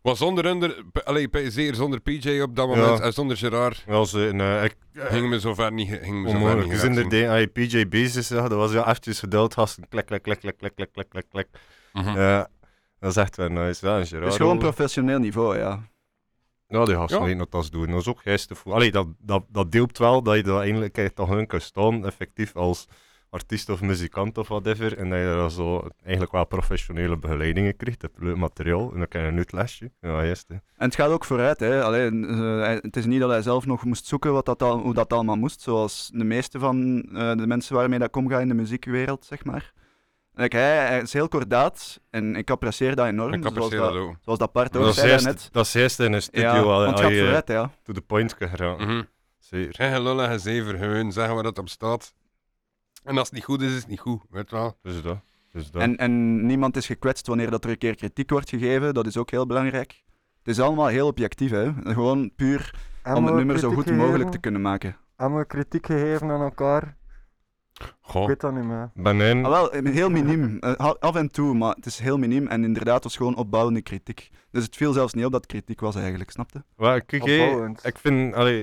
Was zonder, onder, allee, zeer zonder PJ op dat moment en zonder Gerard. Was een, ik, ging me zover niet. Ging me zover Niet dus PJ bezig dat was wel eventjes geduld, gasten. Klik, klik, klik, klik, klik, klik, klik, klik. Mm -hmm. dat is echt wel nice. Ja, Gerard, het is gewoon professioneel niveau, ja. Ja, die gasten Ja. weten dat ze doen. Dat is ook geestig. Allee, dat, dat, dat deelt wel dat je dat echt toch hun kan staan, effectief als artiest of muzikant of whatever. En dat je daar zo eigenlijk wel professionele begeleidingen krijgt. Je hebt leuk materiaal en dan kan je een uitlesje. Ja, juist. hè. En het gaat ook vooruit. Hè. Alleen, eh, het is niet dat hij zelf nog moest zoeken wat dat al, hoe dat allemaal moest, zoals de meeste van eh, de mensen waarmee dat ik omga in de muziekwereld, zeg maar. Like, hij, hij is heel kordaat en ik apprecieer dat enorm. Ik apprecieer zoals, dat dat, ook. zoals dat Bart ook Dat is zei juist, net. dat is juist in een studio. Ja, al- je vooruit, ja. to the point kan geraken. Mhm. Zeker. Geen gelul en gezever, gewoon zeggen waar dat op staat. En als het niet goed is, is het niet goed, weet je wel. Dus dat. Dus dat. En, en niemand is gekwetst wanneer dat er een keer kritiek wordt gegeven, dat is ook heel belangrijk. Het is allemaal heel objectief, hè. Gewoon puur om het we nummer zo goed mogelijk gegeven? te kunnen maken. We kritiek gegeven aan elkaar? Ik Goh. weet dat niet meer. Ah, wel, heel miniem. Eh, af en toe, maar het is heel miniem. En inderdaad, het was gewoon opbouwende kritiek. Dus het viel zelfs niet op dat het kritiek was eigenlijk, snapte? Kijk, ik vind, allee,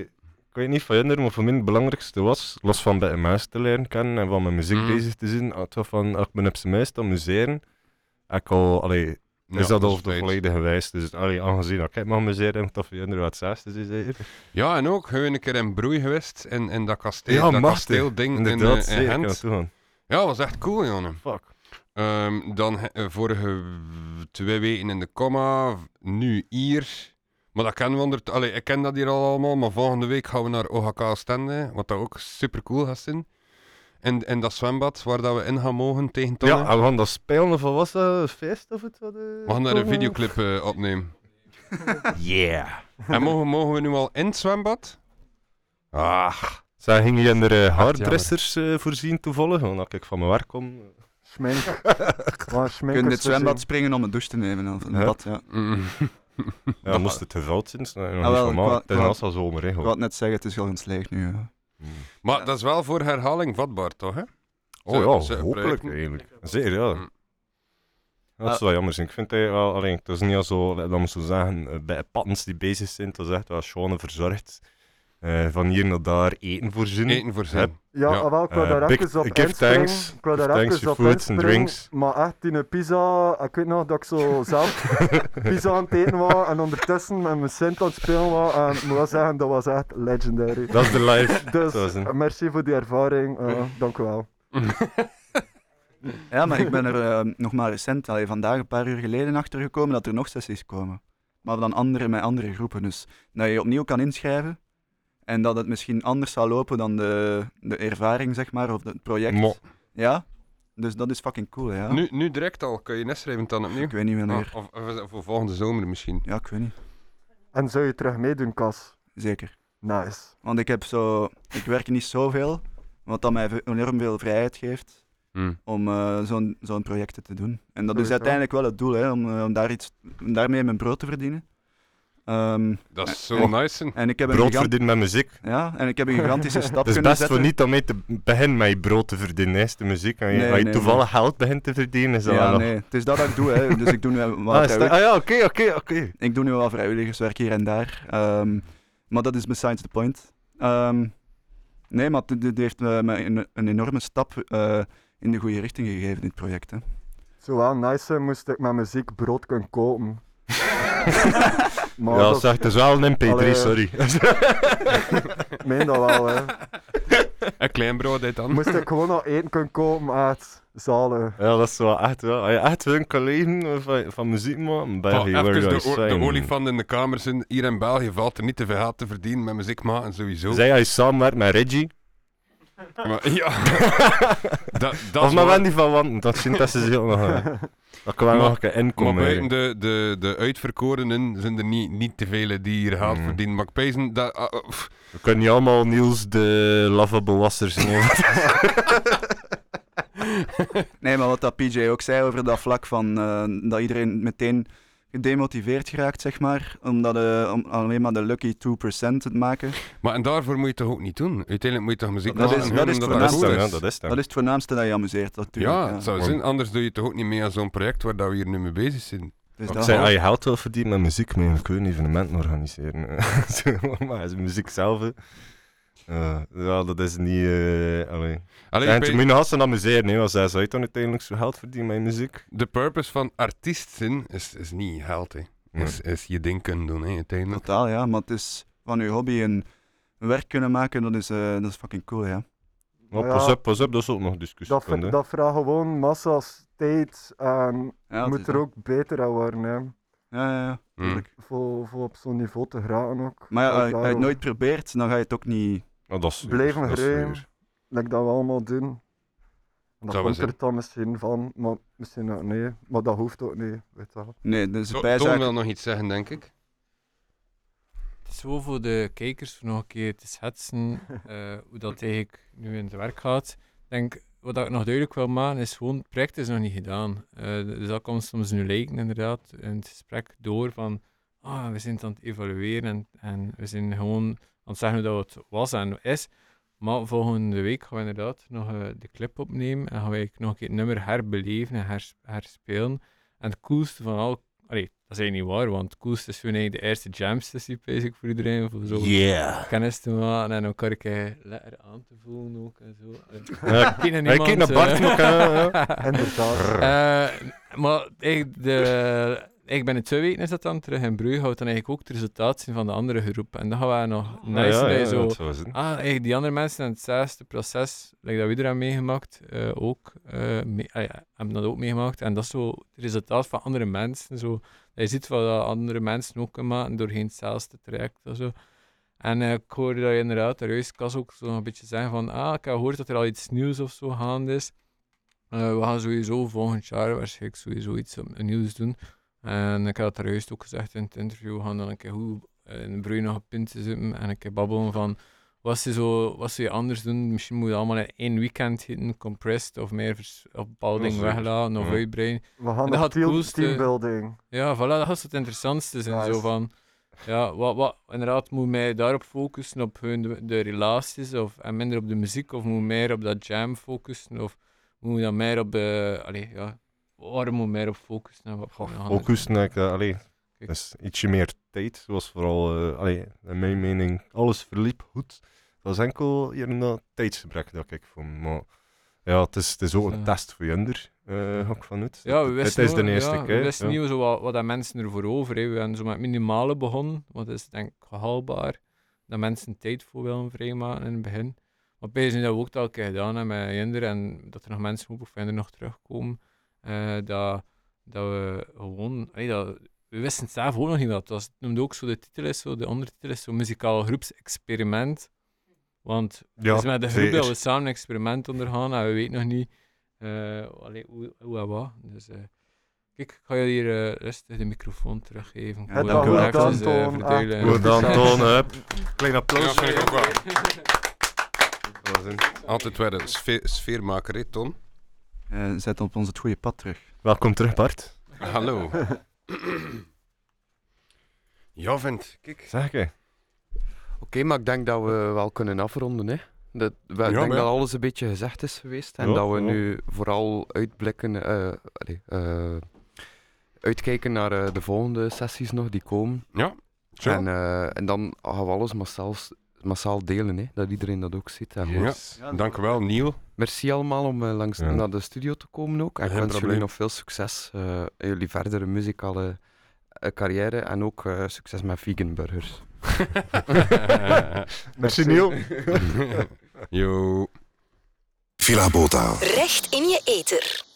ik weet niet van jullie, maar voor mij het belangrijkste was, los van bij een muis te leren kennen en van met muziek Mhm. bezig te zijn, het was van, ik me op zijn muis te amuseren, ik al, allee, is dat al is de volledige wijs. Dus allee, aangezien ik me heb ik voor jullie wat zesde is zeker. Ja, en ook, gewoon een keer in Broei geweest, in, in dat kasteel, Ja, dat kasteelding in, Inderdaad, eh, in kan Gent. Ja, dat was echt cool, jongen. Fuck. Ehm, dan eh, vorige twee weken in de comma, nu hier. Maar dat kennen we onder... Allee, ik ken dat hier al allemaal, maar volgende week gaan we naar OHK Stende, wat dat ook super cool gaat zijn. En, en dat zwembad waar dat we in gaan mogen tegen Tonne. Ja, en we gaan dat spelen, of was dat, een feest of het? Wat, eh, we gaan daar een videoclip eh, opnemen. <laughs> Yeah. en mogen, mogen we nu al in het zwembad? Ah, Zij gingen je er uh, haardressers eh, voorzien toevallig, omdat ik van mijn werk kom. Schmink. <laughs> Maar Je in het zwembad springen om een douche te nemen. Of een bad, ja. mm. Ja, moest het gevuld zijn, nog Ah, wel, Het is als zomer, hè. Ik wou net zeggen, het is al gesleegd nu. Ja. Maar dat is wel voor herhaling vatbaar, toch? Hè? Oh ja, zo hopelijk projecten. eigenlijk. Zeker, ja. Mm. Dat is wel jammer. Ik vind het wel, alleen, het is niet al zo, dat we zo zeggen, eh, bij pattens die bezig zijn, dat is echt wel schoon verzorgd. Eh, van hier naar daar eten voorzien. Eten voorzien. Ja, Ja. wel, ik wil Eh, daar even op give thanks. Ik wil Give daar thanks even op drinks. Maar echt, die een pizza... Ik weet nog dat ik zo zelf <laughs> pizza aan het eten was en ondertussen met mijn Sint aan het spelen was. En ik moet wel zeggen, dat was echt legendary. Dat is de life. <laughs> Dus eh, merci voor die ervaring. eh, dank u wel. <laughs> ja, maar ik ben er nog maar recent, allee, vandaag een paar uur geleden, achter gekomen dat er nog sessies komen. Maar dan andere met andere groepen. Dus dat je je opnieuw kan inschrijven. En dat het misschien anders zal lopen dan de, de ervaring, zeg maar, of het project. Mo. Ja, dus dat is fucking cool, ja. Nu, nu direct al, kun je inschrijven dan opnieuw? Ik weet niet wanneer. Ah, of, of, voor volgende zomer misschien. Ja, ik weet niet. En zou je terug meedoen, Cas? Zeker. Nice. Want ik heb zo... Ik werk niet zoveel, wat dat mij enorm veel vrijheid geeft Hm. om eh, zo'n zo'n projecten te doen. En dat is uiteindelijk wel het doel, hè, om, eh, om, daar iets, om daarmee mijn brood te verdienen. Ehm, Dat is zo en, nice. en ik heb een Brood gigant- verdienen met muziek. Ja, en ik heb een gigantische stap <laughs> Het is kunnen best zetten. voor niet om mee te beginnen met je brood te verdienen, hè, de muziek. Als je, Nee, als je nee, toevallig geld begint te verdienen, is dat wel Ja, nog- nee, het is dat dat ik doe, hè. dus ik doe nu <laughs> wat Ah, dat- ah ja, oké, oké, oké. Ik doe nu wel vrijwilligerswerk hier en daar. Ehm, maar dat is besides the point. Ehm, nee, maar dit, dit heeft me, me een, een enorme stap eh, in de goede richting gegeven, dit project. Hè. Het zou wel nice moest ik met muziek brood kunnen kopen. <laughs> maar Ja, dat- zeg, het is wel een MP3, Allee, sorry. Ik meen dat wel, hè. <laughs> Een klein brood dit dan. Moest ik gewoon nog eten kunnen kopen uit zalen. Ja, dat is wel echt wel. Als je echt hun collega van, van muziek maken, ben Oh, even de, olifant in de kamer zijn. Hier in België valt er niet te veel geld te verdienen met muziek maken, sowieso. Zij hij samenwerkt met Reggie. Maar, <laughs> ja. <laughs> dat, dat of is met waar. Wendy van Wanten, dat zien dat ze zich ook nog... Dat kan wel Maar- nog een inkomen. Maar buiten de, de, de uitverkorenen zijn er niet, niet te vele die hier geld Mhm. verdienen. Maar ik pijzen dat... ah, ah, We kunnen niet allemaal Niels de lovable wassers nemen. <laughs> Nee, maar wat dat PJ ook zei over dat vlak van eh, dat iedereen meteen gedemotiveerd geraakt, zeg maar, omdat eh, om alleen maar de lucky 2% te maken. Maar en daarvoor moet je het toch ook niet doen? Uiteindelijk moet je toch muziek Dat maken is, dat is, het dat voornaamste, is. ja, dat is dat is het voornaamste dat je amuseert, natuurlijk. Ja, het zou zijn. Anders doe je toch ook niet mee aan zo'n project waar dat we hier nu mee bezig zijn. Dus ik dat- zei, als je geld wil verdienen met muziek, moet je een klein evenement organiseren. Zo, maar als muziek zelf... ja, dat is niet... eh allee. Allee, en ik je moet je eens amuseren, nee, want zij zou je dan uiteindelijk zo geld verdienen met muziek. De purpose van artiest zijn is, is niet geld, hè. Is, is je ding kunnen doen, hè, uiteindelijk. Totaal, ja. Maar het is van je hobby een werk kunnen maken, dat is, eh, dat is fucking cool, ja. Maar Ja. pas op, pas op, dat is ook nog discussie. Dat, dat vraagt gewoon massa's tijd en Ja, moet er dat. ook beter aan worden. Hè. Ja, ja, ja. Mm. tuurlijk. Voor, voor op zo'n niveau te geraken ook. Maar ja, als je het nooit probeert, dan ga je het ook niet... Oh, dat is Blijven dat is zeker. like dat we allemaal doen. En dat wel komt er dan misschien van, maar misschien ook nee. Maar dat hoeft ook niet, weet je wel. Nee, dus To- de Toon bijzaak... wil nog iets zeggen, denk ik. Het is zo voor de kijkers voor nog een keer te schetsen <laughs> eh, hoe dat eigenlijk nu in het werk gaat. Ik denk, wat ik nog duidelijk wil maken is gewoon, het project is nog niet gedaan. Eh, dus dat komt soms nu lijken inderdaad in het gesprek door van, ah, we zijn het aan het evalueren en, en we zijn gewoon aan het zeggen dat het was en is. Maar volgende week gaan we inderdaad nog eh, de clip opnemen en gaan we nog een keer het nummer herbeleven en hers- herspelen. En het coolste van al, allee, dat is eigenlijk niet waar, want het coolste is eigenlijk de eerste jam sessie basic voor iedereen, voor zo Yeah. kennis te maken en elkaar een keer lekker aan te voelen ook en zo. Ja, ik niemand, naar Bart eh. nog, hè, ja. <laughs> Inderdaad. Eh, maar ik, de, ik ben in twee weken is dat dan terug in Brugge, houdt dan eigenlijk ook het resultaat zien van de andere groep. En dan gaan we nog nice ja, je ja, zo... Ah, eigenlijk die andere mensen in hetzelfde proces, like dat we eraan meegemaakt, eh, ook, eh, mee, ah ja, hebben dat ook meegemaakt. En dat is zo het resultaat van andere mensen. Zo, dat je ziet wat andere mensen ook kunnen maken doorheen hetzelfde traject. of zo. En eh, ik hoorde dat je inderdaad, daar juist Kas ook zo een beetje zeggen van, ah, ik heb gehoord dat er al iets nieuws of zo gaande is. We gaan sowieso volgend jaar waarschijnlijk sowieso iets nieuws doen. En ik had daar juist ook gezegd in het interview. We gaan dan een keer goed eh, in nog op punten zitten en een keer babbelen van wat ze zo, wat ze anders doen. Misschien moet je allemaal in één weekend hitten, compressed of meer vers- of bepaalde dingen weglaten of Ja. uitbreiden. We gaan dat team, coolste- teambuilding. Ja, voilà, dat is het interessantste zijn. Zo van, ja, wat, wat, inderdaad, moet mij daarop focussen op hun, de, de relaties of, en minder op de muziek, of moet meer op dat jam focussen, of moet dan meer op de, allee, ja, waar moet meer op focussen en wat gaan we gaan Focus, doen? denk ik, eh, allee, dat is ietsje meer tijd. Zoals vooral, eh, allee, in mijn mening, alles verliep goed. Het was enkel hier een eh, tijdsgebrek dat ik vond. Maar ja, het is, het is ook een test voor Junder, eh ga ik vanuit. Ja, we wisten, Het is de ook- eerste ja, keer. we wisten ja. niet zo wat, wat dat mensen ervoor over hebben. We hebben zo met minimale begonnen, wat is denk ik haalbaar. Dat mensen tijd voor willen vrijmaken in het begin. Maar bij dat we ook al een keer gedaan hebben met Jinder en dat er nog mensen ook of Jinder nog terugkomen. Eh, dat, dat we gewoon, allee, dat, we wisten het zelf ook nog niet was. Het noemde ook zo, de titel is zo, de ondertitel is zo muzikaal groepsexperiment. Want Ja, het is met de groep dat we samen een experiment ondergaan en we weten nog niet eh, allee, hoe, hoe en wat. Dus, eh, kijk, ik ga je hier eh, rustig de microfoon teruggeven. Ja, Goed gedaan, Toon. verdelen. Ah, Goed dan, Toon. Klein applaus. vind ik ook wel. Dat was een- Altijd weer een sfeer, sfeermaker, hè, Ton? Eh, zet op ons het goede pad terug. Welkom terug, Bart. Hallo. <clears throat> ja, vent. Kijk. Zeg ik. Oké, maar ik denk dat we wel kunnen afronden. Hè. Dat, we- ik Ja, denk maar dat alles een beetje gezegd is geweest. En Ja, dat we ja. nu vooral uitblikken, eh, allee, eh, uitkijken naar eh, de volgende sessies nog die komen. Ja, zo. En, eh, en dan gaan we alles maar zelfs massaal delen, hè, dat iedereen dat ook ziet. En Ja, dank u wel, Neil. Merci allemaal om eh, langs Ja. naar de studio te komen ook. En ik wens jullie nog veel succes eh, in jullie verdere muzikale eh, carrière en ook eh, succes met vegan burgers. <laughs> Merci, Neil. Yo. Villa Bota. Recht in je eter.